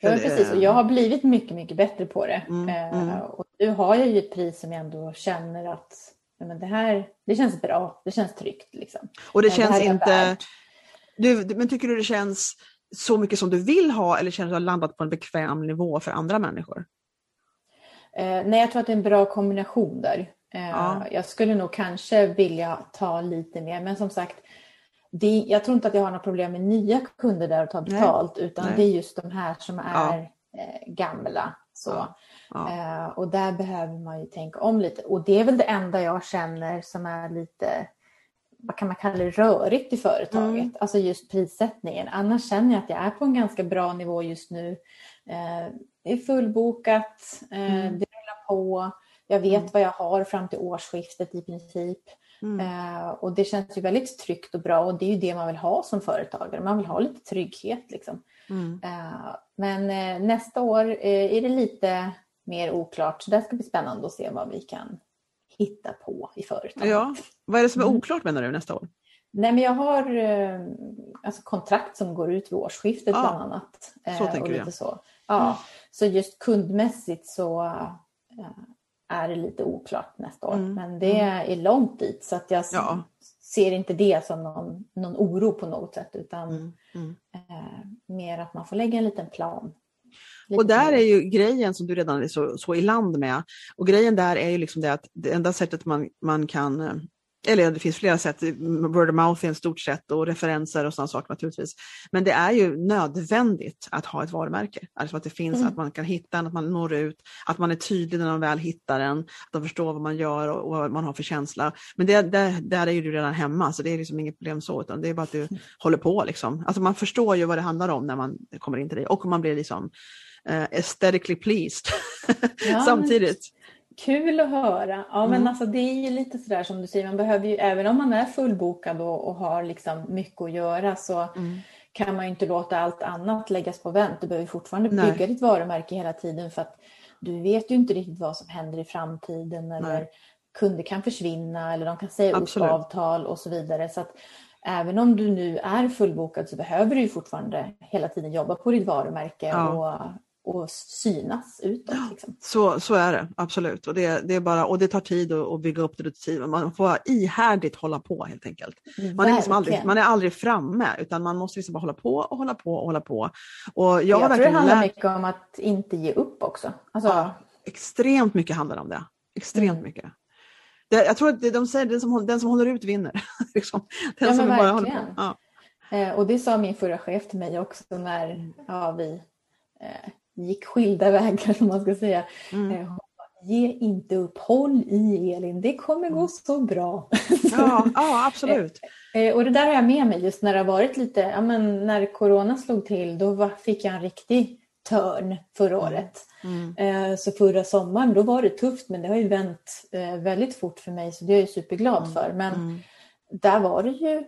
Ja, precis. Och jag har blivit mycket, mycket bättre på det. Mm, eh, mm. Och nu har jag ju ett pris som jag ändå känner att men det här det känns bra, det känns tryggt. Liksom. Och det känns det inte... Du, men tycker du det känns så mycket som du vill ha eller känner du att du har landat på en bekväm nivå för andra människor? Eh, nej, jag tror att det är en bra kombination där. Eh, ja. Jag skulle nog kanske vilja ta lite mer, men som sagt, det, jag tror inte att jag har några problem med nya kunder där och ta betalt, nej. utan nej. det är just de här som är ja. eh, gamla. Så. Ja. Eh, och där behöver man ju tänka om lite. Och det är väl det enda jag känner som är lite vad kan man kalla det, rörigt i företaget. Mm. Alltså just prissättningen. Annars känner jag att jag är på en ganska bra nivå just nu. Eh, det är fullbokat, eh, mm. det rullar på. Jag vet mm. vad jag har fram till årsskiftet i princip. Mm. Eh, och det känns ju väldigt tryggt och bra och det är ju det man vill ha som företagare. Man vill ha lite trygghet liksom. Mm. Eh, men eh, nästa år eh, är det lite mer oklart så det ska bli spännande att se vad vi kan hitta på i företaget. Ja. Vad är det som är mm. oklart menar du nästa år? Nej, men jag har eh, alltså kontrakt som går ut vid årsskiftet ja. bland annat. Så eh, tänker du så. Ja, mm. så just kundmässigt så eh, är det lite oklart nästa år. Mm. Men det mm. är långt dit så att jag ja. ser inte det som någon, någon oro på något sätt utan mm. Eh, mer att man får lägga en liten plan och där är ju grejen som du redan är så, så i land med. Och grejen där är ju liksom det att det enda sättet man, man kan eller det finns flera sätt, word of mouth är ett stort sätt och referenser och sådana saker naturligtvis. Men det är ju nödvändigt att ha ett varumärke. Alltså att det finns, mm. att man kan hitta den, att man når ut, att man är tydlig när man väl hittar den, att de förstår vad man gör och, vad man har för känsla. Men det, det, där är ju du redan hemma så det är liksom inget problem så, utan det är bara att du mm. håller på liksom. Alltså man förstår ju vad det handlar om när man kommer in till dig och man blir liksom uh, aesthetically pleased ja, samtidigt. Kul att höra. Ja, mm. men alltså det är ju lite sådär som du säger, man behöver ju, även om man är fullbokad och, och har liksom mycket att göra så mm. kan man ju inte låta allt annat läggas på vänt. Du behöver fortfarande Nej. bygga ditt varumärke hela tiden för att du vet ju inte riktigt vad som händer i framtiden eller Nej. kunder kan försvinna eller de kan säga Absolut. upp avtal och så vidare. Så att även om du nu är fullbokad så behöver du ju fortfarande hela tiden jobba på ditt varumärke ja. och och synas utåt. Liksom. Så, så är det absolut och det, det, är bara, och det tar tid att, bygga upp det rutiner. Man får ihärdigt hålla på helt enkelt. Man är, liksom aldrig, man är aldrig framme utan man måste liksom bara hålla på och hålla på och hålla på. Och jag, jag tror det handlar lärt... mycket om att inte ge upp också. Alltså... Ja, extremt mycket handlar om det. Extremt mm. mycket. Det, jag tror att de säger den som, den som håller ut vinner. liksom. Den ja, som bara håller på. Ja. Eh, och det sa min förra chef till mig också när ja, vi eh, gick skilda vägar som man ska säga. Mm. Eh, ge inte upp, håll i Elin, det kommer gå så bra. Ja, ja absolut. Eh, eh, och det där har jag med mig just när det har varit lite, ja men när corona slog till då fick jag en riktig törn förra mm. året. Mm. Så förra sommaren då var det tufft men det har ju vänt väldigt fort för mig så det är jag superglad mm. för. Men mm. där var det ju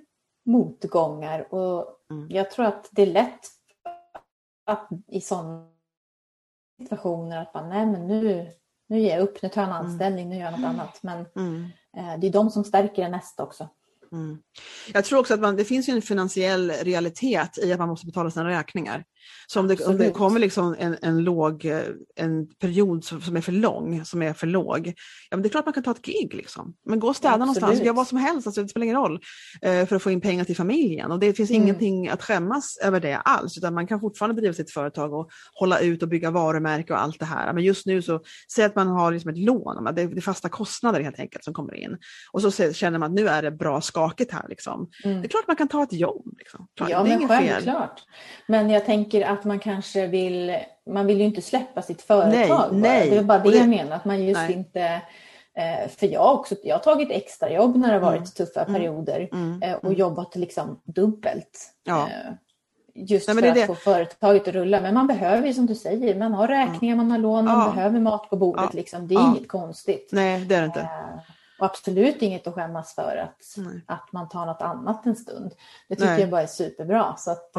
motgångar och mm. jag tror att det är lätt att i sådana situationer att man, nej men nu, nu ger jag upp, nu tar jag en mm. anställning, mm. nu gör jag något annat. Men mm. eh, det är de som stärker en nästa också. Mm. Jag tror också att man, det finns en finansiell realitet i att man måste betala sina räkningar. Så om det, om det kommer liksom en, en, låg, en period som är för lång, som är för låg, ja men det är klart man kan ta ett gig. Liksom. Men gå och städa Absolut. någonstans, gör vad som helst, alltså, det spelar ingen roll, eh, för att få in pengar till familjen. Och det finns mm. ingenting att skämmas över det alls, utan man kan fortfarande bedriva sitt företag och hålla ut och bygga varumärke och allt det här. Men just nu så, säg att man har liksom ett lån, det är fasta kostnader helt enkelt som kommer in. Och så känner man att nu är det bra skakigt här. Liksom. Mm. Det är klart man kan ta ett jobb. Liksom. Klart, ja, men självklart. Men jag tänker att man kanske vill, man vill ju inte släppa sitt företag. Nej, nej. Det är bara det, det jag menar, att man just nej. inte eh, för jag, också, jag har tagit extrajobb när det har varit mm. tuffa mm. perioder mm. Eh, och mm. jobbat liksom dubbelt. Ja. Eh, just Nej, för att det. få företaget att rulla. Men man behöver ju som du säger, man har räkningar, man har lån, man ja. behöver mat på bordet. Ja. Liksom. Det är inget konstigt. Nej, det är det inte. Och absolut inget att skämmas för att, att man tar något annat en stund. Det tycker Nej. jag bara är superbra. Så att,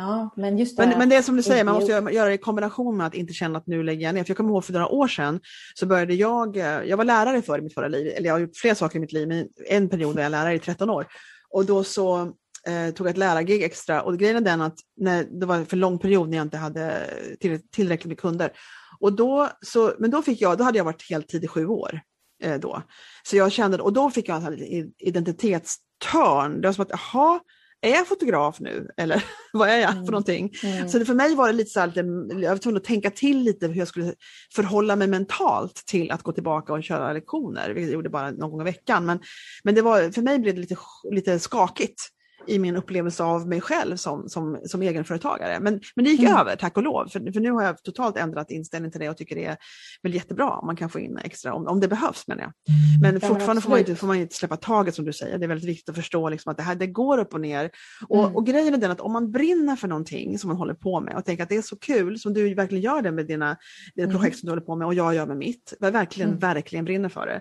Ja, men, just det men, men det är som du säger, man måste göra, det i kombination med att inte känna att nu lägger jag ner. För jag kommer ihåg för några år sedan så började jag, eh, jag var lärare för i mitt förra liv, eller jag har gjort flera saker i mitt liv, men en period var jag lärare i 13 år. Och då så eh, tog jag ett lärargig extra och grejen är den att när, det var för lång period när jag inte hade till, tillräckligt med kunder. Och då, så, men då, fick jag, då hade jag varit heltid i sju år. Eh, då. Så jag kände, och då fick jag en identitetstörn. Det var som att, jaha, är jag fotograf nu eller vad är jag mm. för någonting? Mm. Så det, för mig var det lite så här, jag var tvungen att tänka till lite hur jag skulle förhålla mig mentalt till att gå tillbaka och köra lektioner, vilket jag gjorde bara någon gång i veckan. Men, men det var, för mig blev det lite, lite skakigt i min upplevelse av mig själv som, som, som egenföretagare. Men, men det gick mm. över, tack och lov. För, för nu har jag totalt ändrat inställning till det och tycker det är väl jättebra om man kan få in extra, om, om det behövs menar jag. Men ja, fortfarande får man, inte, får man inte släppa taget som du säger. Det är väldigt viktigt att förstå liksom, att det här det går upp och ner. Och, mm. och grejen är den att om man brinner för någonting som man håller på med och tänker att det är så kul, som du verkligen gör det med dina, dina mm. projekt som du håller på med och jag gör med mitt, verkligen, mm. verkligen brinner för det.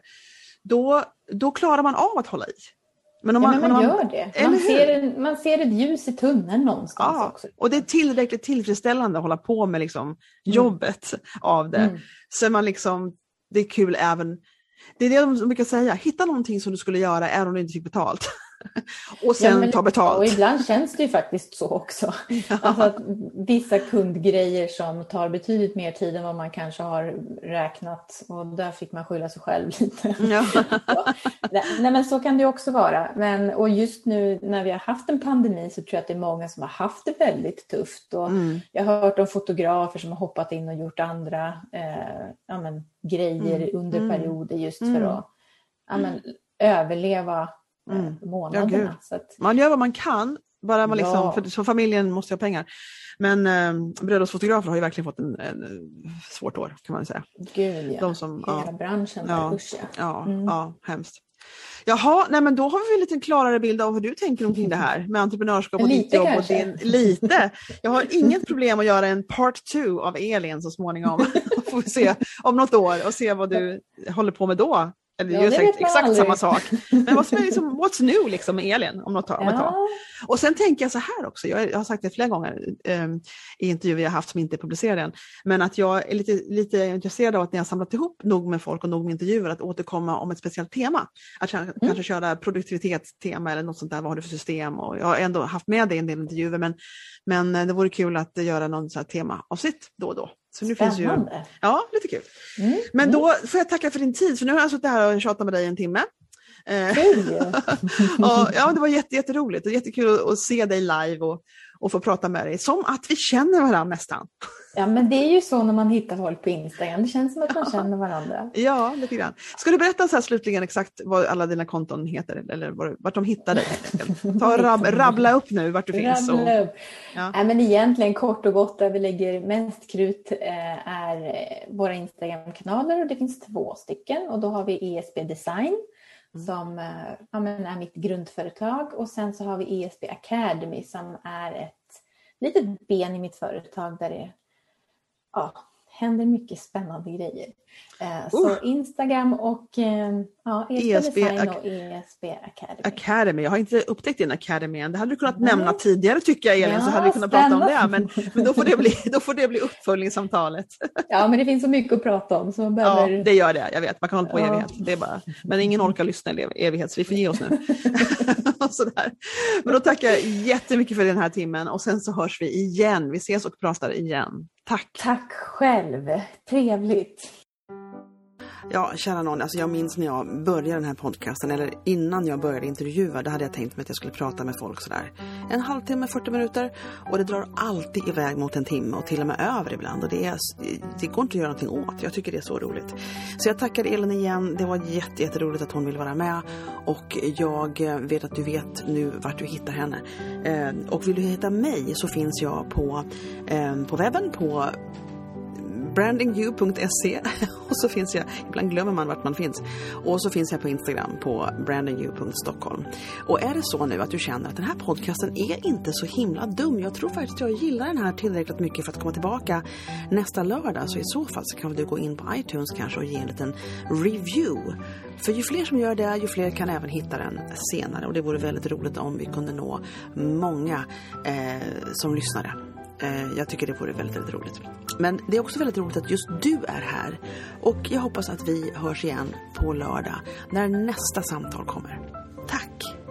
Då, då klarar man av att hålla i. Men, om man, ja, men man, gör det. Man ser, man ser ett ljus i tunneln någonstans ja, också. Och det är tillräckligt tillfredsställande att hålla på med liksom mm. jobbet av det. Mm. Så man liksom, det är kul även, det är det de brukar säga, hitta någonting som du skulle göra även om du inte fick betalt. och sen ja, ta betalt. Och ibland känns det ju faktiskt så också. Ja. Alltså att vissa kundgrejer som tar betydligt mer tid än vad man kanske har räknat och där fick man skylla sig själv lite. Ja. Nej men så kan det också vara. Men, och just nu när vi har haft en pandemi så tror jag att det är många som har haft det väldigt tufft. Och mm. Jag har hört om fotografer som har hoppat in och gjort andra eh, ja, men, grejer mm. under mm. perioder just för mm. att ja, men, överleva mm. månaderna. Ja, att... Man gör vad man kan, bara man liksom, ja. för, så familjen måste ha pengar. Men eh, bröllopsfotografer har ju verkligen fått en, en, en svårt år kan man säga. Gud ja, De som, hela ja, branschen. Ja, usch, ja. Ja, mm. ja, hemskt. Jaha, nej men då har vi en lite klarare bild av hur du tänker omkring det här med entreprenörskap och lite ditt jobb. Kanske. Och din, lite. Jag har inget problem att göra en part two av Elin så småningom. Får vi se om något år och se vad du håller på med då. Eller ja, exakt, exakt samma sak. Men vad som är liksom, what's new liksom med Elin om något tag. Om ja. Och sen tänker jag så här också, jag har sagt det flera gånger eh, i intervjuer jag haft som inte är publicerade än, men att jag är lite, lite intresserad av att när jag samlat ihop nog med folk och nog med intervjuer att återkomma om ett speciellt tema. Att mm. kanske köra produktivitetstema eller något sånt där, vad har du för system? Och jag har ändå haft med det i en del intervjuer men, men det vore kul att göra någon sån här temaavsnitt då och då. Så nu Spännande. Finns ju, ja, lite kul. Mm. Men då får jag tacka för din tid, för nu har jag suttit här och tjatat med dig en timme. Och, ja, det var jätte, jätteroligt och jättekul att se dig live och, och få prata med dig. Som att vi känner varandra nästan. Ja, men det är ju så när man hittar folk på Instagram. Det känns som att man känner varandra. Ja, lite grann. Ska du berätta så här slutligen exakt vad alla dina konton heter eller vart de hittar dig? Ta rab, rabbla upp nu vart du finns. Och, ja. Nej, men egentligen kort och gott där vi lägger mest krut eh, är eh, våra Instagram-kanaler och det finns två stycken och då har vi ESB Design som eh, ja, men är mitt grundföretag. Och sen så har vi ESB Academy som är ett litet ben i mitt företag där det ja, händer mycket spännande grejer. Uh. Så Instagram och uh, ja, ESB, ESB Design och ESB Academy. Academy. Jag har inte upptäckt din Academy än. Det hade du kunnat Nej. nämna tidigare tycker jag Elin, ja, så hade vi kunnat spännande. prata om det. Men, men då, får det bli, då får det bli uppföljningssamtalet. Ja, men det finns så mycket att prata om. Så behöver... Ja, det gör det. Jag vet, man kan hålla på i ja. evighet. Det är bara... Men ingen orkar lyssna i evighet, så vi får ge oss nu. Sådär. Men då tackar jag jättemycket för den här timmen och sen så hörs vi igen. Vi ses och pratar igen. Tack! Tack själv! Trevligt! Ja, kära någon, alltså jag minns när jag började den här podcasten, eller innan jag började intervjua, då hade jag tänkt mig att jag skulle prata med folk sådär en halvtimme, 40 minuter. Och det drar alltid iväg mot en timme och till och med över ibland. Och det, är, det går inte att göra någonting åt. Jag tycker det är så roligt. Så jag tackar Elin igen. Det var jätte, jätteroligt att hon ville vara med. Och jag vet att du vet nu vart du hittar henne. Eh, och vill du hitta mig så finns jag på, eh, på webben på brandingyou.se och så finns jag, ibland glömmer man vart man finns. Och så finns jag på Instagram på brandingyou.stockholm. Och är det så nu att du känner att den här podcasten är inte så himla dum, jag tror faktiskt att jag gillar den här tillräckligt mycket för att komma tillbaka nästa lördag, så i så fall så kan du gå in på iTunes kanske och ge en liten review. För ju fler som gör det, ju fler kan även hitta den senare och det vore väldigt roligt om vi kunde nå många eh, som lyssnare. Eh, jag tycker det vore väldigt, väldigt roligt. Men det är också väldigt roligt att just du är här. Och jag hoppas att vi hörs igen på lördag när nästa samtal kommer. Tack!